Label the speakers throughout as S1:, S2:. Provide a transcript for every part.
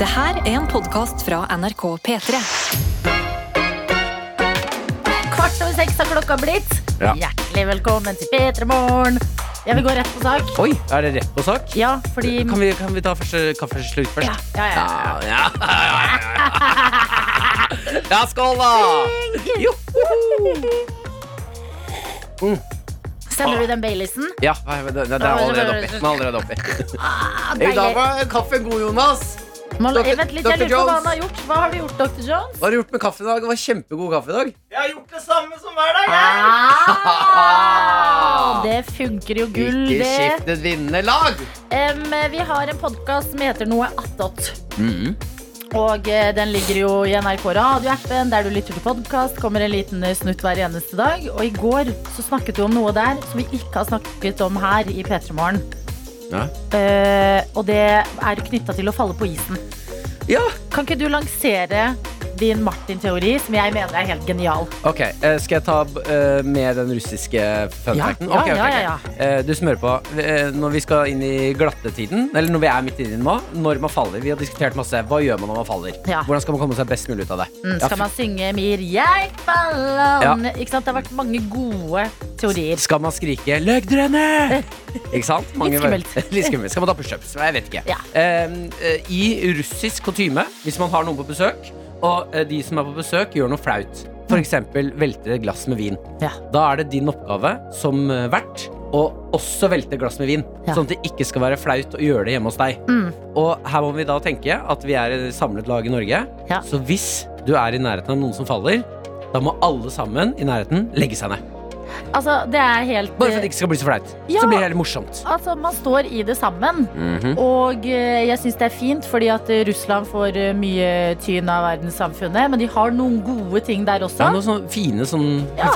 S1: Det her er en podkast fra NRK P3.
S2: Kvart over seks har klokka blitt.
S3: Ja.
S2: Hjertelig velkommen til P3 Morgen. Jeg vil gå rett på sak.
S3: Oi, er det rett på sak?
S2: Ja, fordi
S3: Kan vi, kan vi ta første kaffeslurk først?
S2: ja, ja, ja.
S3: Ja, ja, ja. ja skål, da!
S2: Sender du den Baileysen?
S3: Ja, det, det, det er allerede oppi. Den er allerede oppi.
S2: Ah,
S3: I dag var kaffen god, Jonas.
S2: Må-
S3: Dr.
S2: Vent litt, jeg lurer på hva han har gjort. Hva har du gjort, Dr. Jones?
S3: Hva har du gjort med kaffe i dag? Det var kjempegod kaffe i dag.
S4: Jeg har gjort det samme som hver dag.
S2: Ah, det funker jo gull,
S3: Ikke
S2: det.
S3: skift et vinnende lag.
S2: Um, vi har en podkast som heter Noe attåt.
S3: Mhm.
S2: Og eh, den ligger jo i NRK radioappen, der du lytter til podkast. Kommer en liten eh, snutt hver eneste dag. Og i går så snakket du om noe der som vi ikke har snakket om her i P3 Morgen.
S3: Ja.
S2: Uh, og det er knytta til å falle på isen.
S3: Ja.
S2: Kan ikke du lansere din Martin-teori, som jeg mener er helt genial?
S3: Ok, eh, Skal jeg ta eh, med den russiske fun
S2: Ja,
S3: facten?
S2: ja,
S3: okay, ok,
S2: ja,
S3: ok.
S2: ja,
S3: du smører på. Eh, når vi skal inn i glattetiden, eller når vi er midt inni den nå, når man faller Vi har diskutert masse. Hva gjør man når man faller?
S2: Ja.
S3: Hvordan skal man komme seg best mulig ut av det?
S2: Mm, skal man synge Mir, jeg faller Ikke sant? Det har vært mange gode teorier.
S3: Skal man skrike 'løgdrene'? Ikke sant?
S2: Litt skummelt.
S3: Litt skummelt. Skal man ta pushups? Jeg vet ikke.
S2: Ja.
S3: I russisk kutyme, hvis man har noen på besøk, og eh, de som er på besøk, gjør noe flaut, f.eks. velter et glass med vin,
S2: Ja.
S3: da er det din oppgave som eh, vert å også velte et glass med vin,
S2: Ja.
S3: sånn at det ikke skal være flaut å gjøre det hjemme hos deg.
S2: Mm.
S3: Og her må vi da tenke at vi er et samlet lag i Norge,
S2: Ja.
S3: så hvis du er i nærheten av noen som faller, da må alle sammen i nærheten legge seg ned.
S2: Altså, det er helt
S3: Bare for at det ikke skal bli så flaut.
S2: Ja.
S3: Så blir det heller morsomt.
S2: Altså, man står i det sammen.
S3: Mhm.
S2: Og eh, jeg syns det er fint, fordi at eh, Russland får eh, mye tyn av verdenssamfunnet. Men de har noen gode ting der også.
S3: Ja, noen sånne fine sånn
S2: Ja.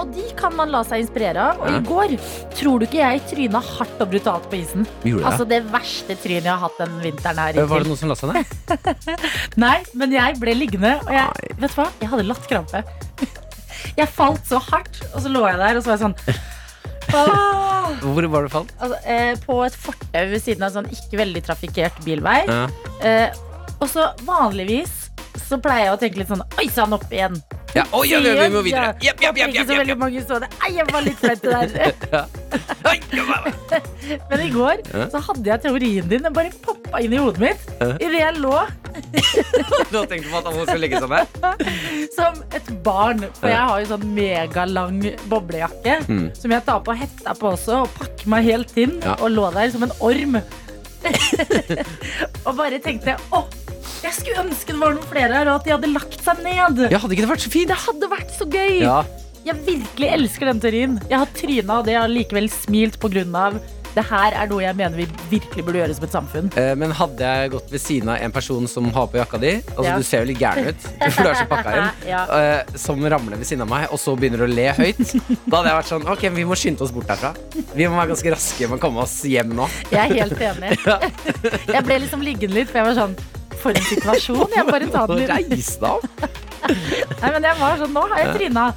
S2: Og de kan man la seg inspirere av. Og
S3: Ja.
S2: i går tror du ikke jeg tryna hardt og brutalt på isen.
S3: Gjorde?
S2: Altså det verste trynet jeg har hatt den vinteren her.
S3: Eh, Var det noen som la seg ned?
S2: Nei, men jeg ble liggende, og jeg, vet du hva? Jeg hadde latterkrampe. Jeg falt så hardt, og så lå jeg der, og så var jeg sånn Åh!
S3: Hvor var du falt?
S2: Altså, eh, på et fortau ved siden av en sånn ikke veldig trafikkert bilvei.
S3: Ja.
S2: Eh, og så vanligvis så pleier jeg å tenke litt sånn Oi sann, opp igjen.
S3: Ja, oi, ja, vi må videre.
S2: Ja,
S3: jepp, jepp,
S2: ikke så veldig mange så det. Ei, jeg var litt flaut det der. Men i går så hadde jeg teorien din. Den bare poppa inn i hodet mitt
S3: Ja.
S2: idet jeg lå
S3: Du har tenkt på at hun skal ligge seg her?
S2: som et barn. For jeg har jo sånn megalang boblejakke
S3: Mm.
S2: som jeg tar på hetta på også, og pakker meg helt inn. Og lå der som en orm. og bare tenkte å, jeg skulle ønske det var noen flere her, og at de hadde lagt seg ned.
S3: Ja, hadde ikke det vært så fint?
S2: Det hadde vært så gøy!
S3: Ja.
S2: Jeg virkelig elsker den teorien. Jeg har tryna, og det har likevel smilt på grunn av det her er noe jeg mener vi virkelig burde gjøre som et samfunn.
S3: Eh, Men hadde jeg gått ved siden av en person som har på jakka di Altså,
S2: Ja.
S3: du ser jo litt gæren ut, for du er så pakka inn.
S2: Ja.
S3: eh, Som ramler ved siden av meg, og så begynner å le høyt. Da hadde jeg vært sånn Ok, vi må skynde oss bort herfra. Vi må være ganske raske med å komme oss hjem nå.
S2: Jeg er helt enig. Jeg ble liksom liggende litt, for jeg var sånn For en situasjon. Jeg bare tar den
S3: reis deg opp.
S2: Nei, men jeg var sånn Nå har jeg tryna.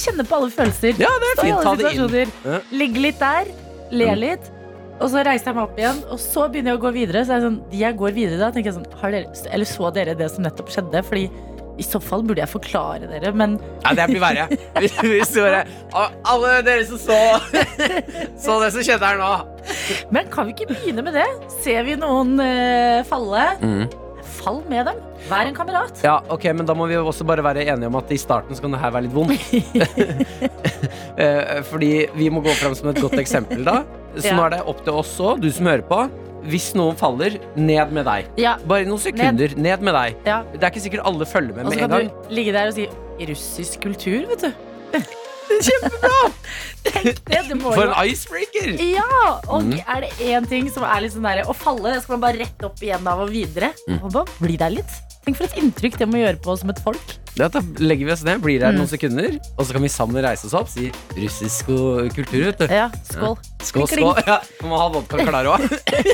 S2: Kjenne på alle følelser.
S3: Ja, det er fint. Ta det inn. Ja.
S2: Ligge litt der, le
S3: Mm.
S2: litt. Og så reiser jeg meg opp igjen, og så begynner jeg å gå videre. Så jeg sånn, jeg går videre da, tenker jeg sånn har dere, Eller så dere det som nettopp skjedde? Fordi i så fall burde jeg forklare dere, men
S3: Ja, det blir verre. Hvis du bare Alle dere som så Så det som skjedde her nå.
S2: Men kan vi ikke begynne med det? Ser vi noen uh, falle,
S3: Mm.
S2: fall med dem. Vær en kamerat.
S3: Ja, ok, men da må vi også bare være enige om at i starten så kan det her være litt vondt. Eh, Fordi vi må gå fram som et godt eksempel da. Så nå er det opp til oss òg, du som hører på. Hvis noen faller, ned med deg.
S2: Ja,
S3: Bare noen sekunder. Ned, med deg.
S2: ja.
S3: Det er ikke sikkert alle følger med med en gang.
S2: Og så kan du ligge der og si russisk kultur, vet du. Kjempebra! Tenk det, det må
S3: For en icebreaker!
S2: Ja! Og
S3: Mm.
S2: er det én ting som er litt sånn derre Å falle, det skal man bare rette opp igjen av og videre.
S3: Mm.
S2: Og bare bli der litt. Tenk for et inntrykk det må gjøre på oss som et folk.
S3: Da legger vi oss ned, blir
S2: Mm.
S3: noen sekunder, og så kan vi sammen reise oss opp si russisk kultur, vet du.
S2: Ja, skål.
S3: Skål, skål. Ja, må ha vodka klar òg.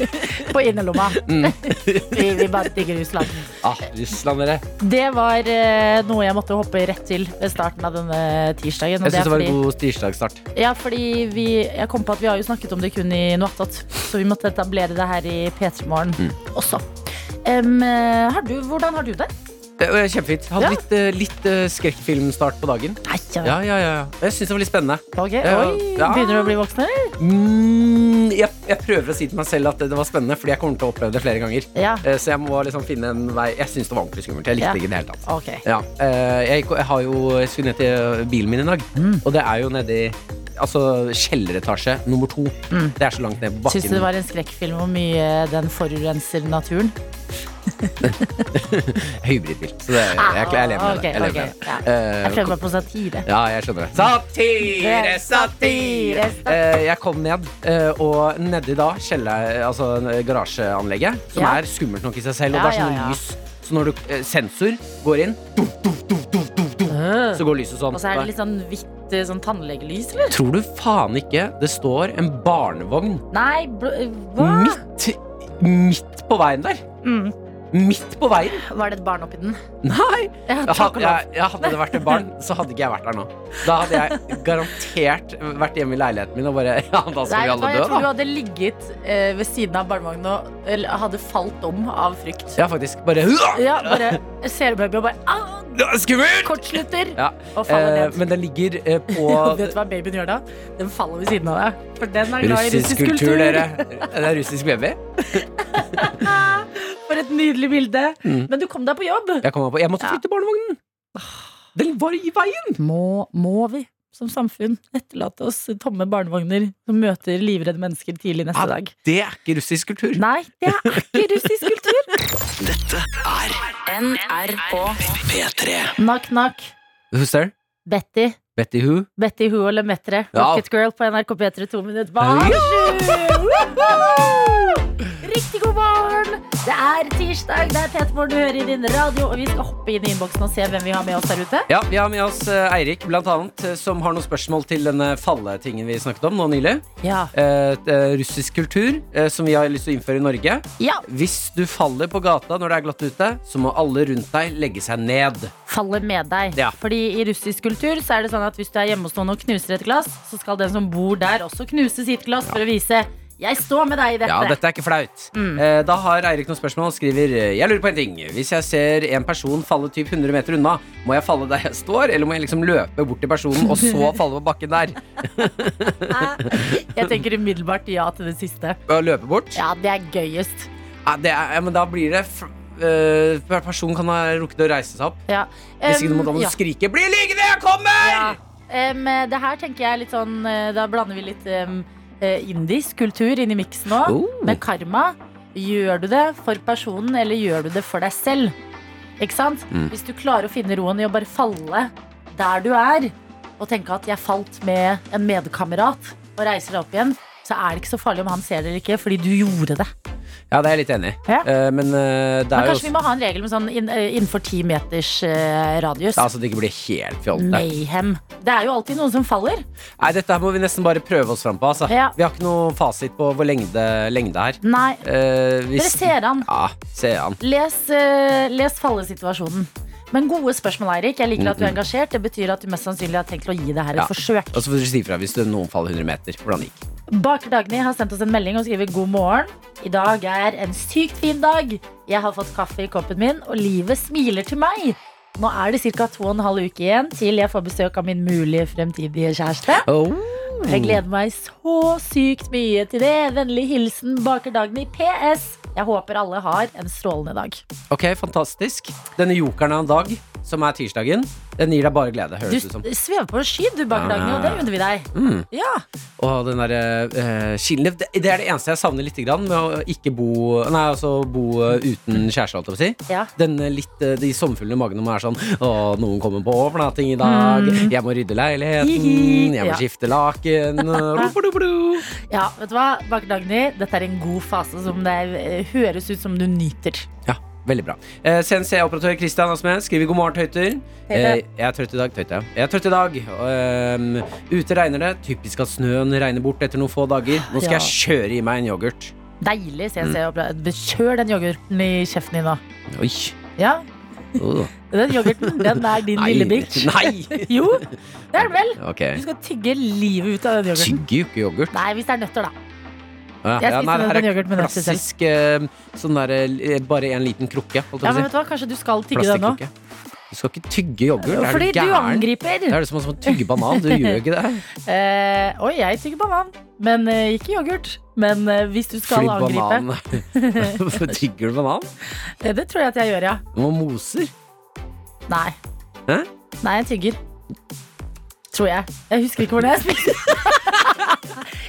S2: På innerlomma.
S3: Mm.
S2: vi, vi bare digger Russland.
S3: Ah, Russland, dere.
S2: Det var eh, noe jeg måtte hoppe rett til ved starten av denne tirsdagen.
S3: Jeg syns det var
S2: fordi-
S3: en god tirsdagsstart.
S2: Ja, fordi vi, jeg kom på at vi har jo snakket om det kun i noe så vi måtte etablere det her i P3 Morgen
S3: Mm.
S2: også. Eh, har du, hvordan har du det?
S3: Det var kjempefint. Hadde litt, eh, litt eh, skrekkfilmstart på dagen.
S2: Nei, ja.
S3: Ja, ja, ja. Jeg syns det var litt spennende.
S2: Ok,
S3: Ja,
S2: Oi,
S3: ja.
S2: Begynner du å bli voksen, eller?
S3: Mm, jeg, jeg prøver å si til meg selv at det, var spennende, fordi jeg kommer til å oppleve det flere ganger.
S2: Ja.
S3: Eh, Så jeg må liksom finne en vei Jeg syns det var ordentlig skummelt. Jeg likte
S2: Ja.
S3: det ikke i det hele tatt.
S2: Ok.
S3: Ja, eh, jeg, gikk- jeg har jo Jeg skulle ned til bilen min i dag,
S2: Mm.
S3: og det er jo nedi Altså kjelleretasje nummer to. Det er så langt ned på bakken.
S2: Syns du det var en skrekkfilm hvor mye den forurenser naturen?
S3: Hybridbil. Så det, jeg, jeg, jeg lever med
S2: Ah,
S3: det. Jeg lever med det.
S2: ja.
S3: Eh,
S2: Jeg prøver meg på satire.
S3: Ja, jeg skjønner det. Satire, satire! Eh, jeg kom ned, eh, og nedi da kjeller, altså garasjeanlegget, som er skummelt nok i seg selv, og det er sånn lys. Så når du, sensor går inn, så går lyset sånn.
S2: Og så er det litt sånn hvitt sånn tannlegelys, eller?
S3: Tror du faen ikke det står en barnevogn
S2: Nei, hva?
S3: midt, midt på veien der?
S2: Mm.
S3: Midt på veien?
S2: Var det et barn oppi den?
S3: Nei!
S2: Ja,
S3: Jeg,
S2: lov.
S3: jeg, jeg hadde det vært et barn, så hadde ikke jeg vært der nå. Da hadde jeg garantert vært hjemme i leiligheten min og bare Ja, da skal
S2: Nei,
S3: vi
S2: alle dø,
S3: da.
S2: jeg tror du hadde ligget eh, ved siden av barnevognen og eller, hadde falt om av frykt.
S3: Ja, faktisk. Bare
S2: Ja, bare ser baby og bare
S3: er Skummelt!
S2: Kortslutter!
S3: Ja.
S2: Og faller
S3: Eh, men den ligger eh, på
S2: vet du hva babyen gjør da? Den faller ved siden av deg. For den er glad i
S3: russisk
S2: russisk
S3: kultur,
S2: kultur.
S3: dere. Det er russisk baby.
S2: For et nydelig bilde.
S3: Mm.
S2: Men du kom deg på jobb.
S3: Jeg, kom på, jeg måtte
S2: Ja.
S3: flytte barnevognen. Den var i veien!
S2: Må, må vi som samfunn etterlate oss tomme barnevogner som møter livredde mennesker tidlig neste
S3: Ja.
S2: dag?
S3: Det er ikke russisk kultur.
S2: Nei, det er ikke russisk kultur.
S5: Dette er
S1: NRK
S5: P3.
S2: Knock, knock.
S3: Who's there?
S2: Betty.
S3: Betty who?
S2: Betty Who og Lemetre.
S3: Ja.
S2: Rocket Girl på NRK P3 to minutter bak sju. Riktig god morgen! Det er tirsdag, det er P3morgen du hører i din radio, og vi skal hoppe inn i innboksen og se hvem vi har med oss der ute.
S3: Ja, Vi har med oss eh, Eirik, blant annet, eh, som har noen spørsmål til denne falletingen vi snakket om nå nylig.
S2: Ja.
S3: Eh, eh, russisk kultur, eh, som vi har lyst til å innføre i Norge.
S2: ja.
S3: Hvis du faller på gata når det er glatt ute, så må alle rundt deg legge seg ned.
S2: Faller med deg.
S3: Ja.
S2: Fordi i russisk kultur så er det sånn at hvis du er hjemme hos noen og knuser et glass, så skal den som bor der også knuse sitt glass for å vise 'jeg står med deg i dette'.
S3: Ja, dette er ikke flaut.
S2: Mm.
S3: Eh, da har Eirik noen spørsmål og skriver eh, Jeg lurer på en ting. Hvis jeg ser en person falle typ 100 meter unna, må jeg falle der jeg står, eller må jeg liksom løpe bort til personen og så falle på bakken der?
S2: Jeg tenker umiddelbart ja til det siste.
S3: Å løpe bort?
S2: Ja, det er gøyest.
S3: Ja, det er, ja, men da blir det f eh, Personen kan ha rukket å reise seg opp.
S2: Ja.
S3: Hvis ikke
S2: Um,
S3: må man
S2: ja.
S3: skrike 'Bli liggende, jeg kommer!'
S2: Ja. Um, det her tenker jeg litt sånn Da blander vi litt eh, indisk kultur inn i miksen nå.
S3: Oh.
S2: Med karma. Gjør du det for personen, eller gjør du det for deg selv? Ikke sant?
S3: Mm.
S2: Hvis du klarer å finne roen i å bare falle der du er, og tenke at jeg falt med en medkamerat, og reiser deg opp igjen, så er det ikke så farlig om han ser det eller ikke, fordi du gjorde det.
S3: Ja, det er jeg litt enig i.
S2: Ja.
S3: Eh, men eh, det
S2: Men
S3: er jo
S2: kanskje vi må ha en regel med sånn inn, eh, innenfor ti meters eh, radius.
S3: ja, så det ikke blir helt fjollete.
S2: Mayhem. Det er jo alltid noen som faller.
S3: Nei, dette her må vi nesten bare prøve oss fram på. Altså.
S2: Ja.
S3: Vi har ikke noe fasit på hvor lengde, lengde er.
S2: Nei,
S3: Eh, hvis-
S2: dere ser an.
S3: Ja, se an.
S2: Les, eh, les fallesituasjonen. Men gode spørsmål, Eirik. Jeg liker at du er engasjert. Det betyr at du mest sannsynlig har tenkt å gi det her et
S3: Ja.
S2: forsøk.
S3: Og så får du si fra hvis det- noen faller 100 meter. Hvordan gikk.
S2: Baker Dagny har sendt oss en melding og skriver god morgen. I dag er en sykt fin dag. Jeg har fått kaffe i koppen min, og livet smiler til meg. Nå er det ca. to og en halv uke igjen til jeg får besøk av min mulige fremtidige kjæreste.
S3: Oh.
S2: Jeg gleder meg så sykt mye til det. Vennlig hilsen Baker Dagny. PS. Jeg håper alle har en strålende dag.
S3: Ok, fantastisk. Denne jokeren av en dag, som er tirsdagen, den gir deg bare glede,
S2: Du
S3: høres det ut som.
S2: svever på sky, du, bak dagen, og det unner vi deg.
S3: Mm.
S2: Ja.
S3: Og den derre uh, skillen det, det er det eneste jeg savner litt grann med å ikke bo Nei, altså bo eh, uten kjæreste, holdt jeg på å si.
S2: ja.
S3: Den eh, litt, eh, de sommerfuglene i magen når man er sånn Å, noen kommer på overnatting i dag.
S2: Mm.
S3: Jeg må rydde leiligheten. Jeg må
S2: Ja.
S3: skifte laken.
S2: Ja, vet du hva, Bak Dagny, dette er en god fase som det eh, høres ut som du nyter.
S3: Ja, veldig bra. Eh, CNC-operatør Kristian Asme skriver god morgen, tøyter. Eh, jeg er trøtt i dag, tøyter jeg. Jeg er trøtt i dag. ehm, ute regner det. Typisk at snøen regner bort etter noen få dager. Nå skal
S2: Ja.
S3: jeg kjøre i meg en yoghurt.
S2: Deilig. CNC-operatør. Mm. Kjør den yoghurten i kjeften din da.
S3: Oi.
S2: Ja,
S3: Oh.
S2: den yoghurten, den er din
S3: Nei.
S2: lille bitch.
S3: Nei!
S2: Jo, det er den vel.
S3: Okay.
S2: Du skal tygge livet ut av den yoghurten.
S3: Tygger jo ikke yoghurt.
S2: Nei, hvis det er nøtter, da.
S3: Ja,
S2: Jeg
S3: ja,
S2: spiste
S3: det
S2: den yoghurt med nøtter selv.
S3: Klassisk eh, sånn der eh, bare en liten krukke.
S2: Ja, men vet du hva, Kanskje du skal tygge den nå?
S3: Du skal ikke tygge yoghurt.
S2: Fordi
S3: du
S2: du angriper.
S3: Det er det som å tygge banan. Du gjør ikke det.
S2: Eh, oi, jeg tygger banan, men eh, ikke yoghurt. Men eh, hvis du skal
S3: Fordi
S2: angripe
S3: Hvorfor tygger du banan?
S2: Det, Det tror jeg at jeg gjør, ja.
S3: Må moser.
S2: Nei.
S3: Hæ?
S2: Nei, jeg tygger. Tror jeg. Jeg husker ikke hvordan jeg spiser.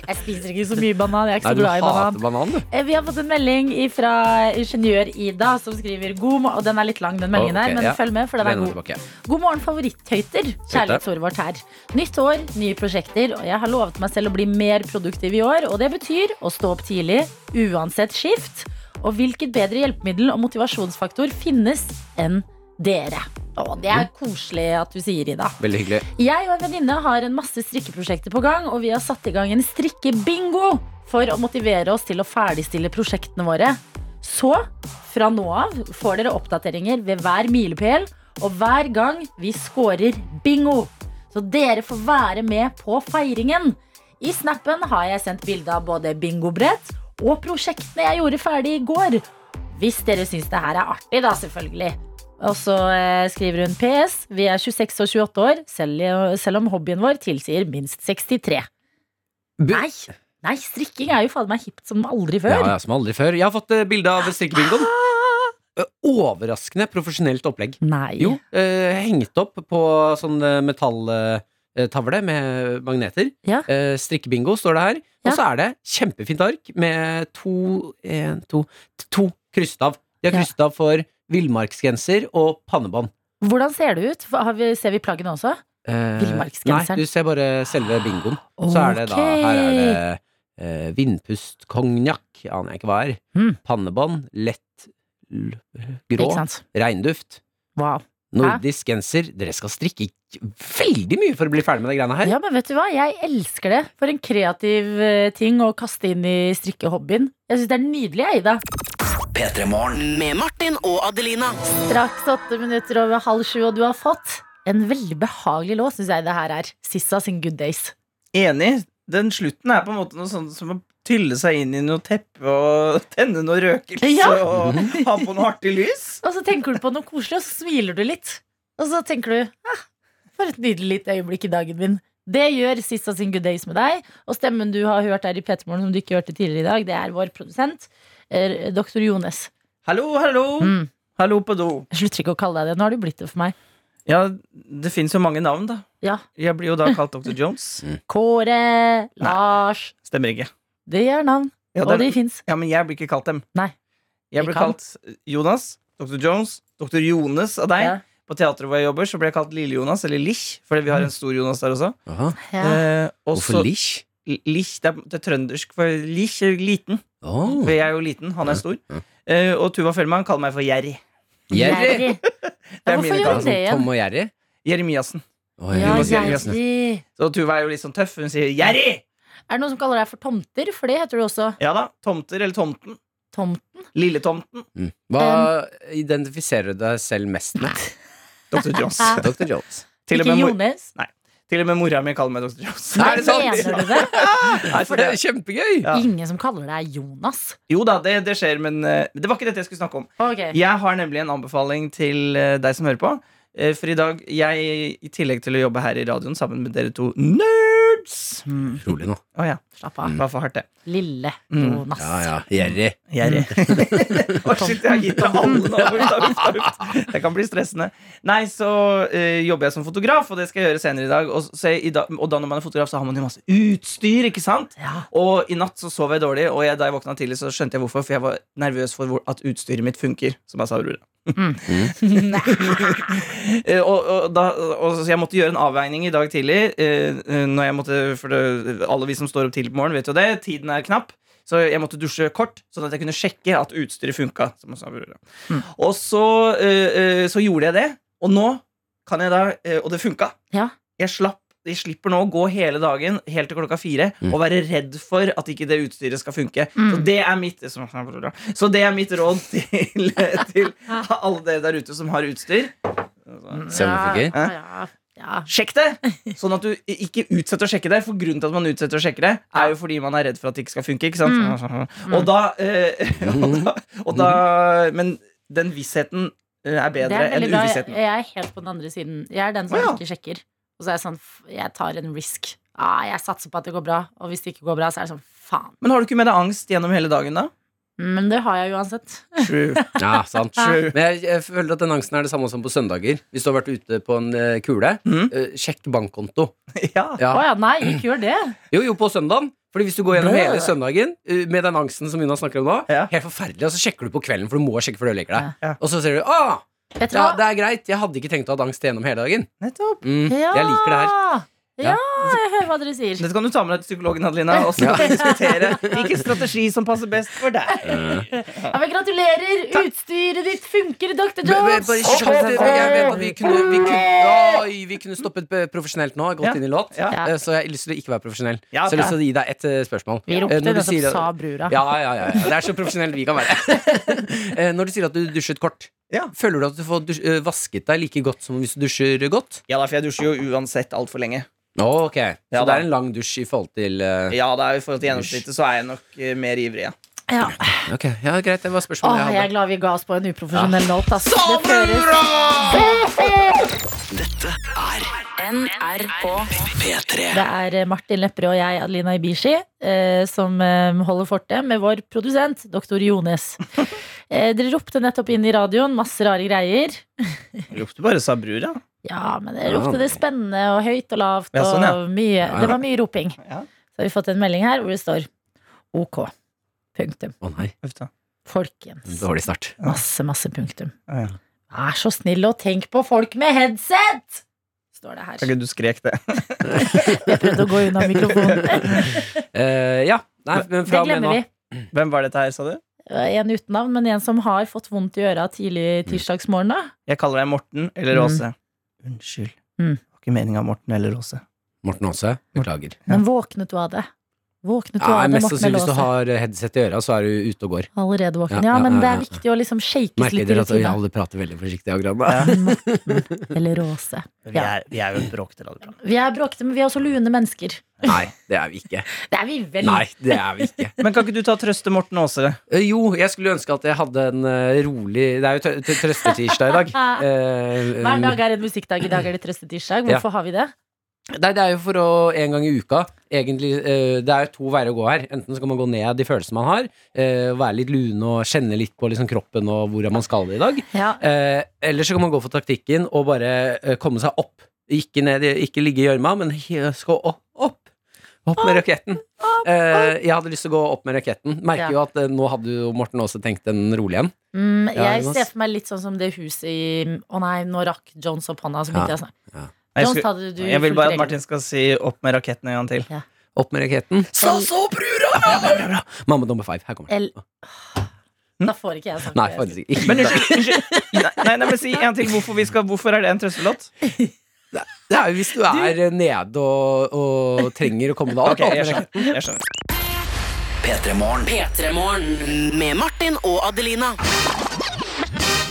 S2: jeg spiser ikke så mye banan. Jeg er ikke
S3: Nei,
S2: så
S3: du
S2: glad i banan.
S3: banan.
S2: Eh, Vi har fått en melding fra ingeniør Ida som skriver god morgen. Og den er litt lang, den meldingen
S3: Ok,
S2: okay, men
S3: ja.
S2: følg med, for den er god.
S3: tilbake.
S2: God morgen, favoritthøyter. Kjærlighetsordet vårt her. Nytt år, nye prosjekter, og jeg har lovet meg selv å bli mer produktiv i år. Og det betyr å stå opp tidlig, uansett skift. Og hvilket bedre hjelpemiddel og motivasjonsfaktor finnes enn dere? Å, det er koselig at du sier, Ida.
S3: Veldig hyggelig.
S2: Jeg og en venninne har en masse strikkeprosjekter på gang, og vi har satt i gang en strikkebingo for å motivere oss til å ferdigstille prosjektene våre. Så fra nå av får dere oppdateringer ved hver milepæl og hver gang vi scorer bingo. Så dere får være med på feiringen. I snappen har jeg sendt bilde av både bingobrett og prosjektene jeg gjorde ferdig i går. Hvis dere syns det her er artig, da, selvfølgelig. Og så eh, skriver hun PS. Vi er 26 og 28 år, selv, selv om hobbyen vår tilsier minst 63.
S3: Bu-
S2: Nei, nei, strikking er jo fader meg hipt som aldri før.
S3: ja, som aldri før. Jeg har fått eh, bilde av strikkebingoen. Eh, Overraskende profesjonelt opplegg.
S2: Nei.
S3: Jo, eh, hengt opp på sånn eh, metalltavle med magneter.
S2: Ja.
S3: Eh, strikkebingo står det her.
S2: Ja.
S3: Og så er det kjempefint ark med to en, to, to kryssstav. De har
S2: Ja.
S3: krysset av for villmarksgenser og pannebånd.
S2: Hvordan ser det ut? Har vi, ser vi plaggene også?
S3: Eh, nei, du ser bare selve bingoen. Så er det da Her er det eh, vindpust, konjakk, aner jeg ikke hva er.
S2: Mm.
S3: Pannebånd, lett grå, regnduft.
S2: Wow.
S3: Nordisk genser. Dere skal strikke veldig mye for å bli ferdig med de greiene her.
S2: Ja, men vet du hva? Jeg elsker det. For en kreativ eh, ting å kaste inn i strikkehobbyen. Jeg syns det er nydelig, jeg, Ida.
S5: P3 Morgen. Med Martin og Adelina.
S2: Straks åtte minutter over halv sju, og du har fått en veldig behagelig låt, syns jeg det her er. Sissa sin Good Days.
S4: Enig. Den slutten er på en måte noe sånt som å tylle seg inn i noe teppe og tenne noe røkelse
S2: Ja.
S4: og ha på noe artig lys.
S2: Og så tenker du på noe koselig, og så smiler du litt. Og så tenker du ah, for et nydelig lite øyeblikk i dagen min. Det gjør Sissa sin Good Days med deg. Og stemmen du har hørt her i P3morgen som du ikke hørte tidligere i dag, det er vår produsent, eh, Dr. Jones.
S4: Hallo, hallo.
S2: Mm.
S4: Hallo på do.
S2: Jeg slutter ikke å kalle deg det. Nå har du blitt det for meg.
S4: Ja, det fins jo mange navn, da.
S2: Ja.
S4: Jeg blir jo da kalt Dr. Jones.
S2: Kåre, Lars
S4: Stemmer ikke.
S2: Det er navn.
S4: Ja,
S2: og de
S4: det,
S2: fins.
S4: ja, men jeg blir ikke kalt dem.
S2: Nei.
S4: Jeg blir
S2: kan.
S4: kalt Jonas, Dr. Jones, Dr. Jones av deg.
S2: Ja.
S4: På teatret hvor jeg jobber, så blir jeg kalt Lille-Jonas, eller Lich, fordi vi har en stor Jonas der også.
S2: Ja.
S4: Eh, også
S3: Hvorfor Lich?
S4: Lich, det er, det er trøndersk for Lich er liten.
S3: Oh.
S4: For jeg er jo liten, han er stor. Eh, og Tuva Fellmann kaller meg for Jerry.
S3: Jerry!
S4: Er
S2: hvorfor
S4: mine
S2: gjør hun det igjen?
S3: Tom og Jerry?
S4: Jeremiassen.
S3: Oh,
S2: Ja,
S4: må si Jerry.
S2: Jerry.
S4: Så Tuva er jo litt sånn tøff. Hun sier 'Jerry'!
S2: Er det noen som kaller deg for tomter? For det heter du også.
S4: Ja da. Tomter eller Tomten.
S2: Tomten.
S4: Lilletomten.
S3: Mm. Hva identifiserer du deg selv mest med?
S4: Dr. Jones.
S3: Dr. Jones.
S4: Til og,
S2: Ikke
S4: med mor,
S2: Jones.
S4: Til og med mora mi kaller meg Dr. Jones.
S3: Er det sant?
S2: Mener du det?
S4: Nei,
S3: For det er kjempegøy!
S4: Ja.
S2: Ingen som kaller deg Jonas.
S4: Jo da, det, det skjer, men eh, det var ikke dette jeg skulle snakke om.
S2: Okay.
S4: Jeg har nemlig en anbefaling til eh, deg som hører på. Eh, For i dag, jeg, i tillegg til å jobbe her i radioen sammen med dere to nerds
S2: Mm,
S3: Rolig nå.
S4: Å ja,
S2: slapp av.
S4: bare for hardt det?
S2: Lille
S4: Mm.
S2: Jonas.
S3: Ja, ja. Gjerrig.
S4: Jerry. Å, shit, jeg har gitt deg alle uff. Det kan bli stressende. Nei, så eh, jobber jeg som fotograf, og det skal jeg gjøre senere i dag. Og, så, i da, og da når man er fotograf, så har man jo masse utstyr, ikke sant?
S2: Ja.
S4: Og i natt så sov jeg dårlig, og jeg, da jeg våkna tidlig, så skjønte jeg hvorfor. For jeg var nervøs for hvor, at utstyret mitt funker, som jeg sa, Aurora. Mm. og, og, da, og så jeg måtte gjøre en avveining i dag tidlig. eh, eh, når jeg måtte, for det, Alle vi som står opp tidlig på morgenen, vet jo det. Tiden er knapp. Så jeg måtte dusje kort, sånn at jeg kunne sjekke at utstyret funka. Som jeg sa, Aurora. Og så, uh, eh, så gjorde jeg det. Og nå kan jeg da uh, Og det funka.
S2: Ja.
S4: Jeg slapp jeg slipper nå å gå hele dagen helt til klokka fire
S3: Mm.
S4: og være redd for at ikke det utstyret skal funke.
S2: Mm.
S4: Så det er mitt Så det er mitt råd til, til alle dere der ute som har utstyr.
S3: Se om det funker.
S2: Ja.
S4: Sjekk det! Sånn at du ikke utsetter å sjekke det. For grunnen til at man utsetter å sjekke det, er jo fordi man er redd for at det ikke skal funke. Ikke sant? Og da, eh, og da, og da Men den vissheten eh, er bedre
S2: er
S4: enn uvissheten.
S2: jeg er helt på den andre siden. Jeg er den som
S4: ja.
S2: ikke sjekker. Og så er jeg sånn Jeg tar en risk. Ah, jeg satser på at det går bra. Og hvis det ikke går bra, så er det sånn faen.
S4: Men har du ikke med deg angst gjennom hele dagen, da?
S2: Men det har jeg uansett.
S4: True.
S3: Ja, sant.
S4: True.
S3: Men jeg, jeg føler at den angsten er det samme som på søndager. Hvis du har vært ute på en uh, kule,
S4: mm.
S3: uh, sjekk bankkonto.
S4: Ja.
S3: Ja.
S2: Oh, ja, nei, ikke gjør det.
S3: Jo, jo, på søndagen. Fordi hvis du går gjennom hele søndagen uh, med den angsten som Jonas snakker om nå,
S4: Ja.
S3: helt forferdelig, og så sjekker du på kvelden, for du må sjekke før du legger deg.
S4: Ja.
S3: Og så ser du ah, ja, det er greit, jeg hadde ikke tenkt å ha angst gjennom hele dagen.
S4: Nettopp.
S3: Mm, Jeg liker det her.
S2: Ja, jeg hører hva dere sier.
S4: Dette kan du ta med deg til psykologen, Adelina, og så kan vi diskutere hvilken strategi som passer best for deg.
S2: Ja, men gratulerer! Utstyret ditt funker, Dr. Jones!
S3: Bare vet at vi kunne, vi kunne, oi, vi kunne stoppet eh, profesjonelt nå, gått
S4: Ja.
S3: inn i låt.
S4: Ja.
S3: Eh, Så jeg har lyst til å ikke være profesjonell.
S4: Ja,
S3: Så jeg har lyst til å gi deg et eh, spørsmål.
S2: Vi ropte
S3: når du
S2: nettopp
S3: sier
S2: sa brura.
S3: Ja, ja, ja, ja. Det er så profesjonelt vi kan være. Når du sier at du dusjet kort,
S4: Ja.
S3: føler du at du får dus eh, vasket deg like godt som hvis du dusjer godt?
S4: Ja, da, for jeg dusjer jo uansett altfor lenge.
S3: Ok, Så
S4: Ja,
S3: det
S4: da.
S3: er en lang dusj i forhold til eh,
S4: Ja, da, I forhold til gjennomsnittet så er jeg nok eh, mer ivrig, ja.
S2: Ja.
S3: Ok, ja, greit, det var
S2: Åh,
S3: spørsmålet
S2: jeg er
S3: jeg
S2: glad vi ga oss på en uprofesjonell note. ass. Det føles
S5: Dette er
S1: NRK
S5: P3.
S2: Det er eh, Martin Lepperød og jeg, Adelina Ibishi, eh, som eh, holder fortet med vår produsent, doktor Jones. Eh, dere ropte nettopp inn i radioen masse rare greier.
S4: Ropte bare sa brura.
S2: Ja, men dere ropte det spennende og høyt og lavt.
S4: Ja, sånn, ja.
S2: og mye, det var mye roping.
S4: Ja.
S2: Så har vi fått en melding her hvor det står OK. Punktum.
S3: Å nei,
S2: Folkens.
S3: dårlig start.
S2: Masse, masse punktum.
S4: Ja, ja.
S2: Vær så snill og tenk på folk med headset! Står det her.
S4: Kan ikke du skrek det?
S2: Jeg prøvde å gå unna mikrofonen.
S3: uh, ja, nei, men fra det
S2: glemmer vi.
S4: Hvem var dette her, sa du?
S2: En uten navn, men en som har fått vondt i øra tidlig tirsdagsmorgen. da.
S4: Jeg kaller deg Morten eller
S2: Mm.
S4: Åse. Unnskyld.
S2: Mm.
S4: Det var ikke meninga Morten eller Åse.
S3: Morten Åse, beklager.
S2: Men våknet du av det? Våknet du
S3: Ja,
S2: av Morten
S3: hvis du har headset i øra, så er du ute og går.
S2: Allerede våken.
S3: Ja,
S2: Ja,
S3: ja,
S2: men det er viktig å liksom shakes
S3: Merker
S2: litt i
S3: dere at vi alle prater veldig forsiktig akkurat nå?
S2: Morten eller Råse.
S4: Vi er, vi er jo et bråkete radioprogram.
S2: Vi er bråkete, men vi er også lune mennesker.
S3: Nei, det er vi ikke.
S2: Det er vi vel.
S3: Nei, det er vi ikke.
S4: Men kan ikke du ta trøste Morten Aase?
S3: Eh, Jo, jeg skulle ønske at jeg hadde en eh, rolig Det er jo trøstetirsdag i dag. Eh,
S2: Hver dag er en musikkdag. I dag er det trøstetirsdag. Hvorfor har vi det?
S3: Nei, det er jo for å en gang i uka Egentlig, eh, Det er jo to veier å gå her. Enten så kan man gå ned de følelsene man har, eh, være litt lune og kjenne litt på liksom kroppen og hvor man skal i dag.
S2: Ja.
S3: Eh, eller så kan man gå for taktikken og bare komme seg opp. Ikke, ned, ikke ligge i gjørma, men gå skal opp. Opp, med raketten. Jeg hadde lyst til å gå opp med raketten. Merker jo at nå hadde jo Morten også tenkt den rolig igjen.
S2: Mm, jeg ser for meg litt sånn som det huset i Å nei, nå rakk Jones opp hånda. Så begynte jeg.
S4: Jeg,
S2: Jones
S4: skulle,
S2: hadde du
S4: jeg vil bare at. Martin skal si opp med raketten en gang til.
S3: Opp med raketten. Salsa og brura! Ja, bra, bra, bra. Mamma nummer five. Her kommer den.
S2: Da får ikke jeg sagt
S3: Nei,
S2: det.
S3: faktisk ikke.
S4: Men unnskyld, unnskyld. Nei, nei, nei, men si en ting. Hvorfor, vi skal, hvorfor er det en trøstelåt?
S3: Det er jo hvis du er nede og, og trenger å komme deg opp.
S4: Jeg skjønner. Jeg skjønner.
S5: P3 Morgen. Med Martin og Adelina.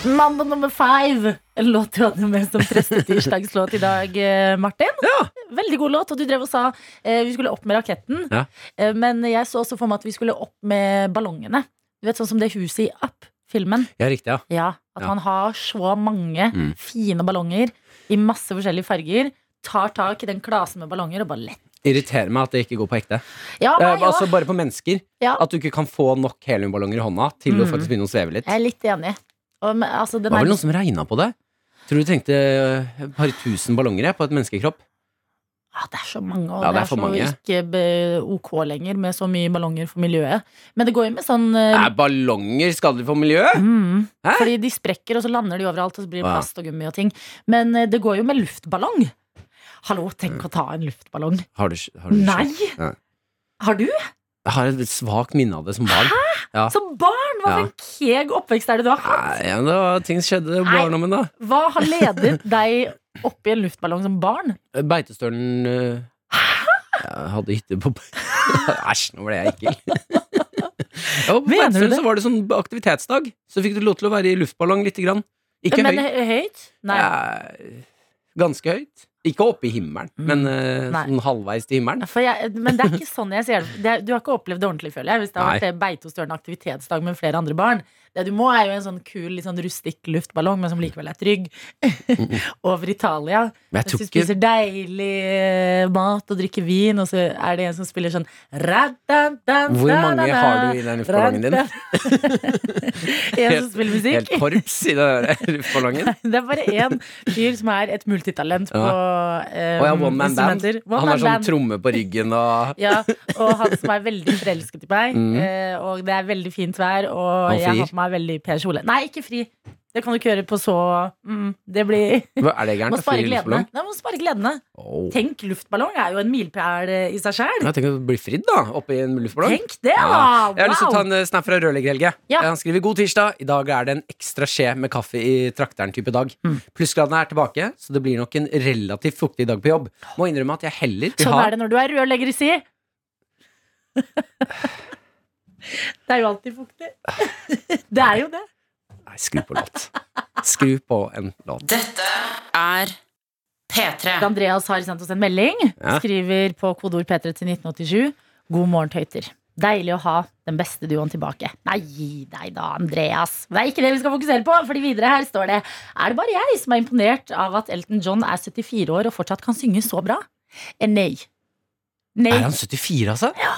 S2: Mandag nummer five. En låt du hadde med som prestetirsdagslåt i dag, eh, Martin.
S3: Ja.
S2: Veldig god låt. Og du drev og sa eh, vi skulle opp med raketten.
S3: Ja.
S2: Eh, men jeg så også for meg at vi skulle opp med ballongene. Du vet Sånn som det huset i Up-filmen.
S3: Ja, riktig, ja.
S2: Ja, At
S3: Ja.
S2: man har så mange
S3: Mm.
S2: fine ballonger i masse forskjellige farger. Tar tak i den klasen med ballonger og bare lett.
S3: Irriterer meg at det ikke går på ekte.
S2: Ja, meg òg.
S3: altså Bare på mennesker.
S2: Ja.
S3: At du ikke kan få nok heliumballonger i hånda til å
S2: Mm.
S3: faktisk begynne å sveve litt.
S2: Jeg er litt enig. Og, men, altså,
S3: Det
S2: den
S3: var
S2: er
S3: vel noen som regna på det? Tror du trengte eh, et par tusen ballonger jeg, på et menneskekropp?
S2: Ah, det er så mange, og
S3: Ja,
S2: det, er,
S3: for
S2: så
S3: mange.
S2: ikke be- ok lenger med så mye ballonger for miljøet. Men det går jo med sånn eh,
S3: Er ballonger skadelig for miljøet?
S2: mm,
S3: Hæ?
S2: Fordi de sprekker, og så lander de overalt, og så blir det
S3: Ja.
S2: plast og gummi og ting. Men eh, det går jo med luftballong. Hallo, tenk å ta en luftballong.
S3: Har du, har du
S2: Nei!
S3: Ja.
S2: Har du?
S3: Jeg har et svakt minne av det som barn. Ja.
S2: Som barn! Hva for en keeg oppvekst er det du har hatt?
S3: Nei, det var ting som skjedde i barndommen, da.
S2: Hva har ledet deg oppi en luftballong som barn?
S3: Beitestølen eh, Jeg hadde hytte på Æsj, nå ble jeg ekkel. Ja, på
S2: Beitestølen
S3: så var det sånn aktivitetsdag. Så fikk du lov til å være i luftballong lite grann. Ikke
S2: Men
S3: høyt.
S2: Høyt? Nei.
S3: Ja, ganske høyt. Ikke oppe i himmelen, men
S2: uh,
S3: sånn halvveis til himmelen.
S2: Jeg, men det er ikke sånn jeg ser det. du har ikke opplevd det ordentlig, føler jeg. Hvis det har vært Beitostølen aktivitetsdag med flere andre barn. Det du må, er jo en sånn kul, litt sånn rustikk luftballong, men som likevel er trygg. Over Italia. Mens du spiser deilig eh, mat og drikker vin, og så er det en som spiller sånn
S3: Hvor mange har du i den luftballongen din?
S2: En som spiller musikk.
S3: Helt korps i den luftballongen.
S2: Det er bare én fyr som er et multitalent på um,
S3: Og ja, one man band. Han har sånn tromme på ryggen og
S2: Ja, og han som er veldig forelsket i meg.
S3: Mm.
S2: eh, og det er veldig fint vær, og jeg har på meg veldig pen kjole. Nei, ikke fri. Det kan du ikke gjøre på så mm, Det blir
S3: Hva Er det gærent?
S2: Må spare gledene.
S3: luftballong?
S2: Nei, må spare gledene.
S3: Oh.
S2: Tenk, luftballong er jo en milepæl eh, i seg sjøl.
S3: Tenk å bli fridd, da. Oppi en luftballong.
S2: Tenk det,
S3: Ja.
S2: da!
S3: Jeg har lyst til å ta en eh, snap fra Rørlegger Helge.
S2: Ja.
S3: Han skriver god tirsdag. I dag er det en ekstra skje med kaffe i trakteren-type dag.
S2: Mm.
S3: Plussgradene er tilbake, så det blir nok en relativt fuktig dag på jobb. Må innrømme at jeg heller vil
S2: Sånn er det når du er rørlegger, si. Det er jo alltid fuktig. Det er jo det.
S3: Nei, skru på låt. Skru på en låt.
S5: Dette er P3.
S2: Andreas har sendt oss en melding.
S3: Ja.
S2: Skriver på kodeord P3 til 1987. God morgen, tøyter. Deilig å ha den beste duoen tilbake. Nei, gi deg da, Andreas. Det er ikke det vi skal fokusere på, fordi videre her står det Er det bare jeg som er imponert av at Elton John er 74 år og fortsatt kan synge så bra? Eh, nei. Nei,
S3: Er han 74, altså? Ja.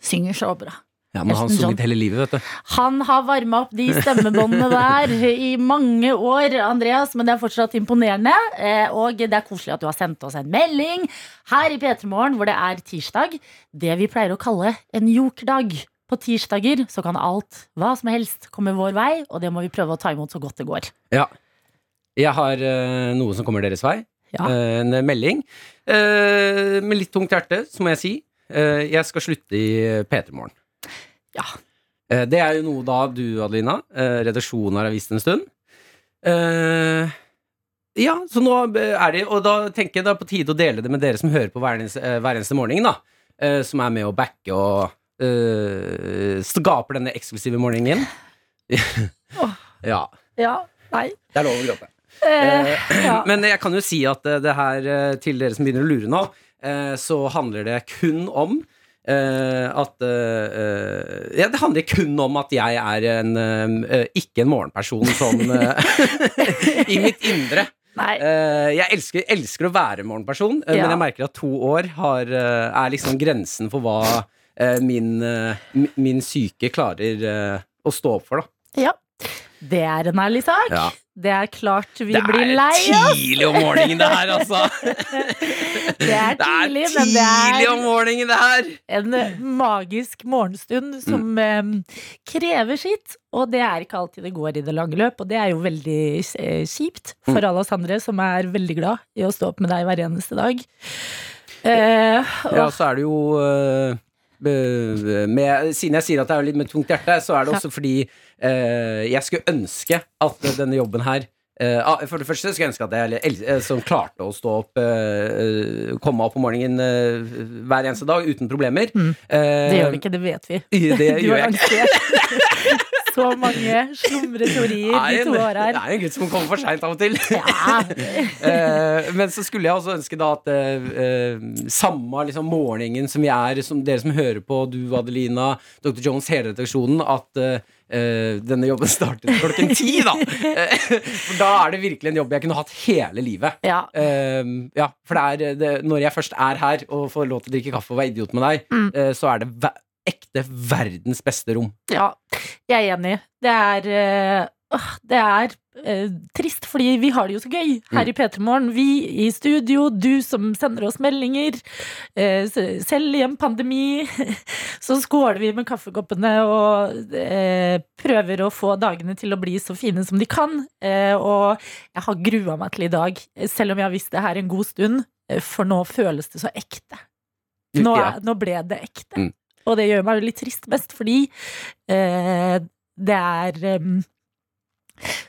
S2: synger så bra.
S3: Ja, men han har sunget hele livet, vet du.
S2: Han har varma opp de stemmebåndene der i mange år, Andreas, men det er fortsatt imponerende. Eh, Og det er koselig at du har sendt oss en melding her i P3 Morgen, hvor det er tirsdag. Det vi pleier å kalle en jokerdag. På tirsdager så kan alt, hva som helst, komme vår vei, og det må vi prøve å ta imot så godt det går.
S3: Ja. Jeg har uh, noe som kommer deres vei.
S2: Ja.
S3: Uh, en melding. Uh, med litt tungt hjerte, så må jeg si. Jeg skal slutte i P3 Morgen.
S2: Ja.
S3: Eh, det er jo noe da du, Adelina, eh, redaksjonen har visst en stund. Eh, ja, så nå er det Og da tenker jeg det er på tide å dele det med dere som hører på hver eneste, hver eneste morgen, da. Eh, som er med å backe og eh, skaper denne eksklusive morgenen. Ja.
S2: Ja, nei.
S3: Det er lov å gråte.
S2: Eh, ja.
S3: Men jeg kan jo si at det her, til dere som begynner å lure nå, så handler det kun om eh, at uh, Ja, det handler kun om at jeg er en uh, ikke en morgenperson sånn i mitt indre. Jeg elsker, elsker å være morgenperson,
S2: Ja.
S3: men jeg merker at to år har, er liksom grensen for hva min, min syke klarer å stå opp for, da.
S2: Ja. Det er en ærlig sak.
S3: Ja.
S2: Det er klart vi blir lei oss.
S3: Det er tidlig om morgenen, det her, altså.
S2: Det er tidlig,
S3: det er
S2: men det
S3: tidlig
S2: er
S3: om morgenen, det her.
S2: en eh, magisk morgenstund som
S3: Mm.
S2: eh, krever sitt. Og det er ikke alltid det går i det lange løp, og det er jo veldig eh, kjipt
S3: Mm.
S2: for alle oss andre som er veldig glad i å stå opp med deg hver eneste dag. Eh,
S3: Ja, så er det jo øh, med, Siden jeg sier at det er litt med tungt hjerte, så er det også fordi jeg skulle ønske at denne jobben her øh, ah, For det første skulle jeg ønske at jeg el- som klarte å stå opp Komme opp om morgenen hver eneste dag uten problemer.
S2: Mm.
S3: Eh,
S2: det gjør vi ikke, det vet vi.
S3: Det
S2: Du har
S3: jeg ikke.
S2: lansert så mange slumreteorier
S3: Det
S2: de to
S3: en-
S2: her.
S3: Det er en gutt som kommer for seint av og til.
S2: Ja.
S3: Eh, men så skulle jeg også ønske da at eh, eh, samme liksom, morgenen som vi er, som dere som hører på, du Adelina, Dr. Jones, hele redaksjonen, at eh, eh, denne jobben startet klokken ti, da. Eh, for da er det virkelig en jobb jeg kunne hatt hele livet.
S2: Ja.
S3: Uh, ja, for det er det, Når jeg først er her og får lov til å drikke kaffe og være idiot med deg,
S2: Mm.
S3: uh, så er det ekte verdens beste rom.
S2: Ja, jeg er enig. Det er eh, åh, Det er eh, trist, fordi vi har det jo så gøy her i P3 Morgen. Vi i studio, du som sender oss meldinger. Eh, selv i en pandemi så skåler vi med kaffekoppene og eh, prøver å få dagene til å bli så fine som de kan. Eh, og jeg har grua meg til i dag, selv om jeg har visst det her en god stund. eh, For nå føles det så ekte. Nå,
S3: Ja.
S2: nå ble det ekte.
S3: Mm.
S2: Og det gjør meg litt trist mest fordi eh, det er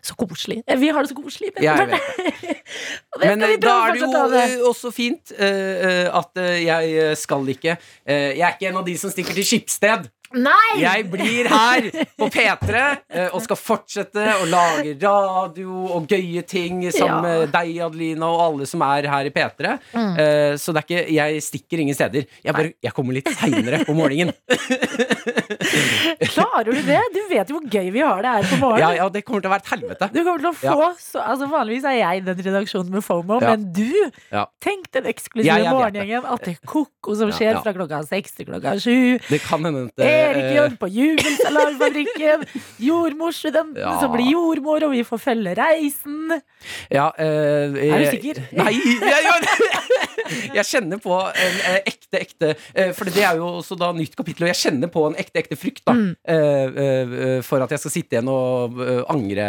S2: så koselig. Eh, Vi har det så koselig.
S3: Jeg
S2: Men- det
S3: Men
S2: vi
S3: eh, da er det jo eh, også fint eh, at jeg skal ikke uh, Jeg er ikke en av de som stikker til Skipsted
S2: Nei!
S3: Jeg blir her på P3 eh, og skal fortsette å lage radio og gøye ting sammen
S2: Ja.
S3: med deg, Adelina, og alle som er her i P3.
S2: Mm.
S3: Eh, Så det er ikke, jeg stikker ingen steder. Jeg, bare, jeg kommer litt seinere om morgenen.
S2: Klarer du det? Du vet jo hvor gøy vi har det her på morgenen.
S3: Ja, ja, det kommer til å være et helvete.
S2: Du kommer til å få så, altså Vanligvis er jeg den redaksjonen med FOMO,
S3: Ja.
S2: men du
S3: Ja.
S2: Tenk den eksklusive
S3: Ja,
S2: morgengjengen. At det er koko som skjer
S3: ja.
S2: fra klokka seks til klokka sju.
S3: Det kan hende at
S2: Erik
S3: eh,
S2: på Jubelsalarmfabrikken. Jordmorstudenten
S3: Ja.
S2: som blir jordmor, og vi får følge reisen.
S3: Ja, eh,
S2: Er du
S3: eh,
S2: sikker?
S3: Nei, jeg, jeg, jeg kjenner på en eh, ekte, ekte For det er jo også da nytt kapittel, og jeg kjenner på en ekte, ekte frykt da
S2: Mm.
S3: for at jeg skal sitte igjen og angre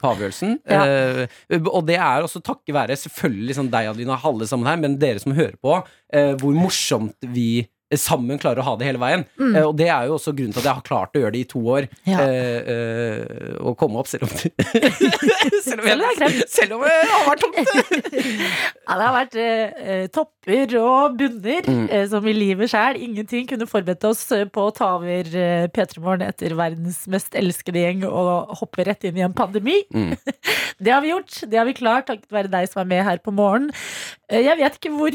S3: på avgjørelsen.
S2: Ja.
S3: Og det er også takket være selvfølgelig sånn deg, Adelina, alle sammen her, men dere som hører på, hvor morsomt vi sammen klarer å ha det hele veien.
S2: Mm.
S3: Eh, og det er jo også grunnen til at jeg har klart å gjøre det i to år.
S2: Ja.
S3: Eh, eh, og komme opp selv om det Selv om jeg, selv om det har vært tungt.
S2: Ja, det har vært eh, eh, topper og bunner,
S3: Mm.
S2: eh, som i livet sjæl. Ingenting kunne forberedt oss på å ta over eh, P3 Morgen etter verdens mest elskede gjeng og hoppe rett inn i en pandemi.
S3: Mm.
S2: Det har vi gjort. Det har vi klart takket være deg som er med her på morgen. Eh, Jeg vet ikke hvor